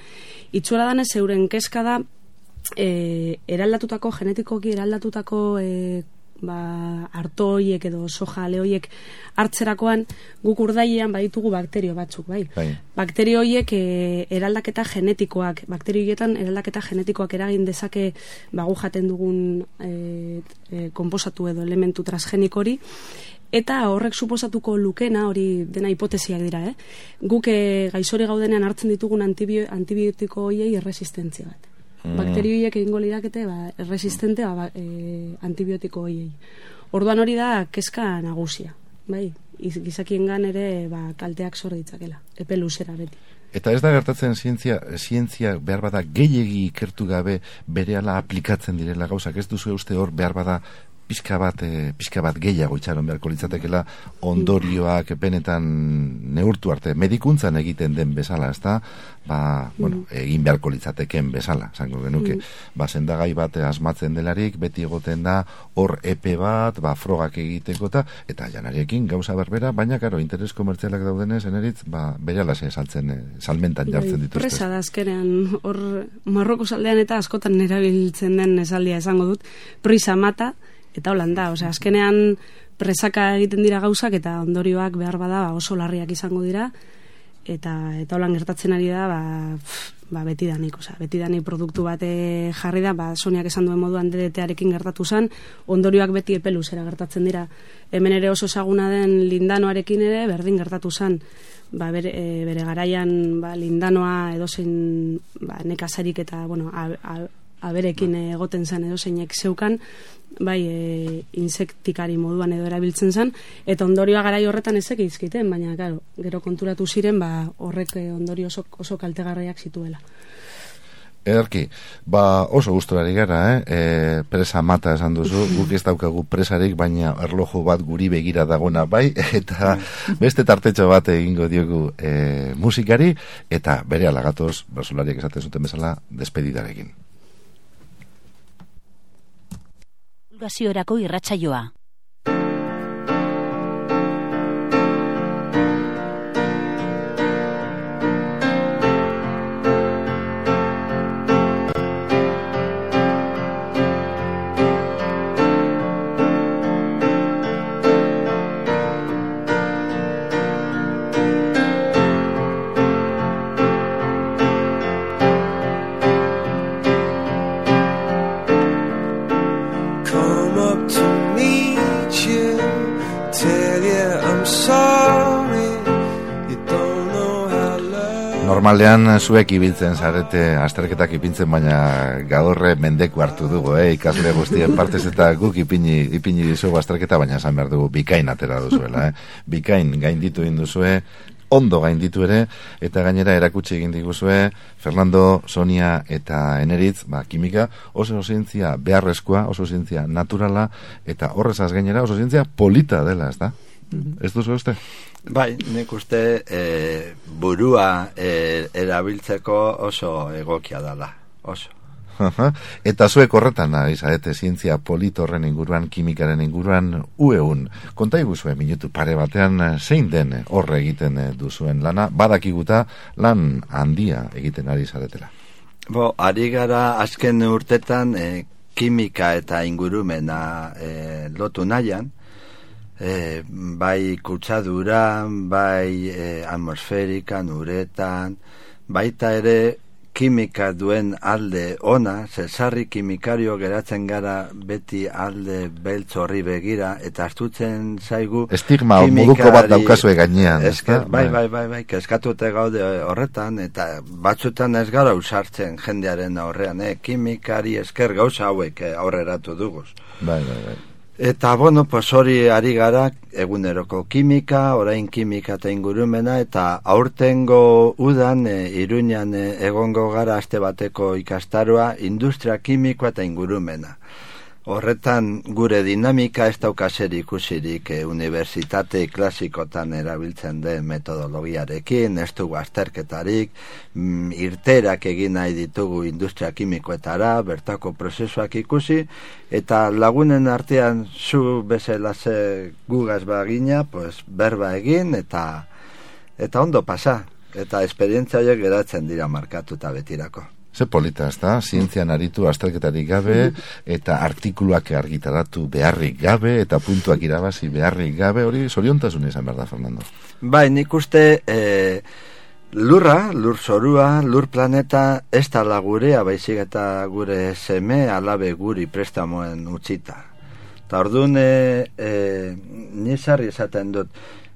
Itxura danez euren keska da e, eraldatutako, genetikoki eraldatutako e, ba, hartoiek edo soja lehoiek hartzerakoan guk urdailean baditugu bakterio batzuk, bai. Bai. Bakterio horiek e, eraldaketa genetikoak, bakterio horietan eraldaketa genetikoak eragin dezake bagu jaten dugun e, e, konposatu edo elementu transgenik hori, eta horrek suposatuko lukena, hori dena hipotesiak dira, eh? guk e, gaixori gaudenean hartzen ditugun antibio, antibiotiko hoiei erresistentzia bat. Mm. Bakterio horiek egingo lirakete ba, erresistente ba, ba, e, antibiotiko hoiei. Orduan hori da kezka nagusia. bai, iz- gizakiengan ere ba, kalteak sor ditzakela, epe luzera beti. Eta ez da gertatzen zientzia, zientzia behar bada gehiegi ikertu gabe berehala aplikatzen direla gauzak, ez duzu uste hor behar bada pixka bat, e, pixka bat gehiago itxaron beharko litzatekela ondorioak benetan neurtu arte, medikuntzan egiten den bezala, ez da, ba, bueno, egin beharko litzateken bezala, zango genuke, ba, sendagai bat asmatzen delarik, beti egoten da, hor epe bat, ba, frogak egiteko eta, eta janariekin gauza berbera, baina, karo, interes komertzialak daudenez, eneritz, ba, berehala se saltzen, eh, salmentan jartzen Bai, dituzte. Presa da azkenean, hor Marroko saldean eta askotan erabiltzen den esaldia esango dut, prisa mata, eta holan da, osea, azkenean presaka egiten dira gauzak eta ondorioak behar bada ba, oso larriak izango dira, eta eta holan gertatzen ari da, ba, pff, ba betidanik, osea, betidanik produktu bate jarri da, ba Soniak esan duen moduan DDT-arekin gertatu zen, ondorioak beti epeluzera gertatzen dira. Hemen ere oso ezaguna den lindanoarekin ere berdin gertatu zen. Ba, bere, e, bere garaian ba, lindanoa edozein ba, nekazarik eta bueno, a, a, aberekin egoten zen edozeinek zeukan, bai e, insektikari moduan edo erabiltzen zen, eta ondorioa garai horretan ezek izkiten, baina claro, gero konturatu ziren ba, horrek eh, ondorio oso, oso kaltegarriak zituela. Ederki, ba oso gusturari gara, eh? E, presa mata esan duzu, guk ez daukagu presarik, baina erloju bat guri begira dagona bai, eta beste tartetxo bat egingo diogu e, musikari, eta bere alagatoz, bersolariak esaten zuten bezala, despedidarekin. Divulgaziorako irratsaioa. Normalean zuek ibiltzen zarete azterketak ipintzen, baina gaurre mendeku hartu dugu, eh? ikasle guztien partez eta guk ipini, ipini dizugu azterketa, baina esan behar dugu bikain atera duzuela. Eh? Bikain gainditu egin duzue, ondo gainditu ere, eta gainera erakutsi egin diguzue, Fernando, Sonia eta Eneritz, ba, kimika, oso zientzia beharrezkoa, oso zientzia naturala, eta horrezaz gainera oso zientzia polita dela, ez da? Ez duzu uste? Bai, nik uste e, burua e, erabiltzeko oso egokia dela, oso. Aha. Eta zuek horretan nahi zarete zientzia polito horren inguruan, kimikaren inguruan, ueun. Konta iguzue minutu pare batean zein den horre egiten eh, duzuen lana, badakiguta lan handia egiten ari zaretela. Bo, ari gara azken urtetan e, kimika eta ingurumena e, lotu nahian, e, bai kutsadura, bai e, atmosferikan, uretan, baita ere kimika duen alde ona, zesarri kimikario geratzen gara beti alde beltz horri begira, eta astutzen zaigu... Estigma moduko bat daukazue gainean, Esker, bai, Bai. bai, bai, bai, keskatute gaude horretan, eta batzutan ez gara usartzen jendearen aurrean, eh? kimikari esker gauza hauek eh, aurreratu duguz. Bai, bai, bai. Eta, bueno, pues hori ari gara eguneroko kimika, orain kimika eta ingurumena, eta aurtengo udan, e, iruñan e, egongo gara aste bateko ikastaroa, industria kimikoa eta ingurumena. Horretan gure dinamika ez daukazer ikusirik e, unibertsitate klasikotan erabiltzen den metodologiarekin, ez dugu azterketarik, mm, irterak egin nahi ditugu industria kimikoetara, bertako prozesuak ikusi, eta lagunen artean zu bezala ze gugaz bagina, pues, berba egin, eta eta ondo pasa, eta esperientzia horiek geratzen dira markatuta betirako. Ze polita, ez da? Zientzian aritu azterketarik gabe, eta artikuluak argitaratu beharrik gabe, eta puntuak irabazi beharrik gabe, hori zoriontasun izan behar da, Fernando. Bai, nik uste e, lurra, lur zorua, lur planeta ez da gurea, baizik eta gure seme alabe guri prestamoen utzita. Ta orduan, e, e, esaten dut,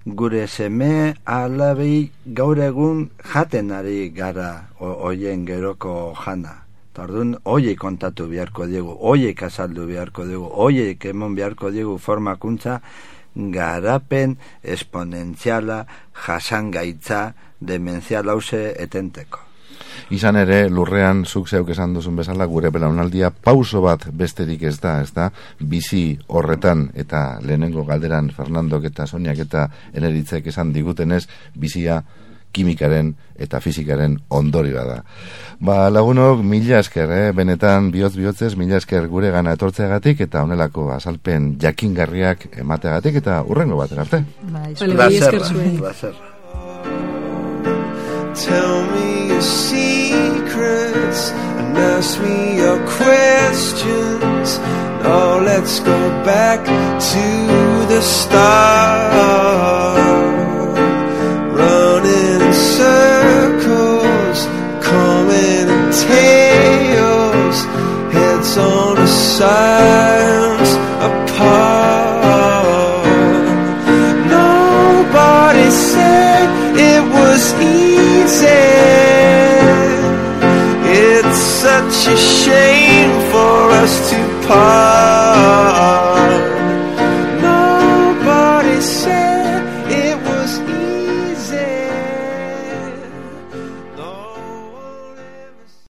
gure seme alabei gaur egun jaten ari gara hoien geroko jana. Ta orduan, hoiek kontatu beharko diegu, hoiek azaldu beharko diegu, hoiek emon beharko diegu formakuntza, garapen esponentziala jasangaitza demenzial hause etenteko. Izan ere, lurrean, zuk zeuk esan duzun bezala, gure belaunaldia pauso bat besterik ez da, ez da, bizi horretan, eta lehenengo galderan Fernandok eta Soniak eta eneritzek esan digutenez, bizia kimikaren eta fizikaren ondorioa da. Ba, lagunok, mila esker, eh? benetan bihotz bihotzez, mila esker gure gana etortzeagatik eta honelako azalpen jakingarriak emateagatik eta urrengo bat, arte. Bale, esker Plazerra, zuei. plazerra. Tell me your secrets and ask me your questions. Now let's go back to the start. Running in circles, coming in tails, heads on the sides us to part.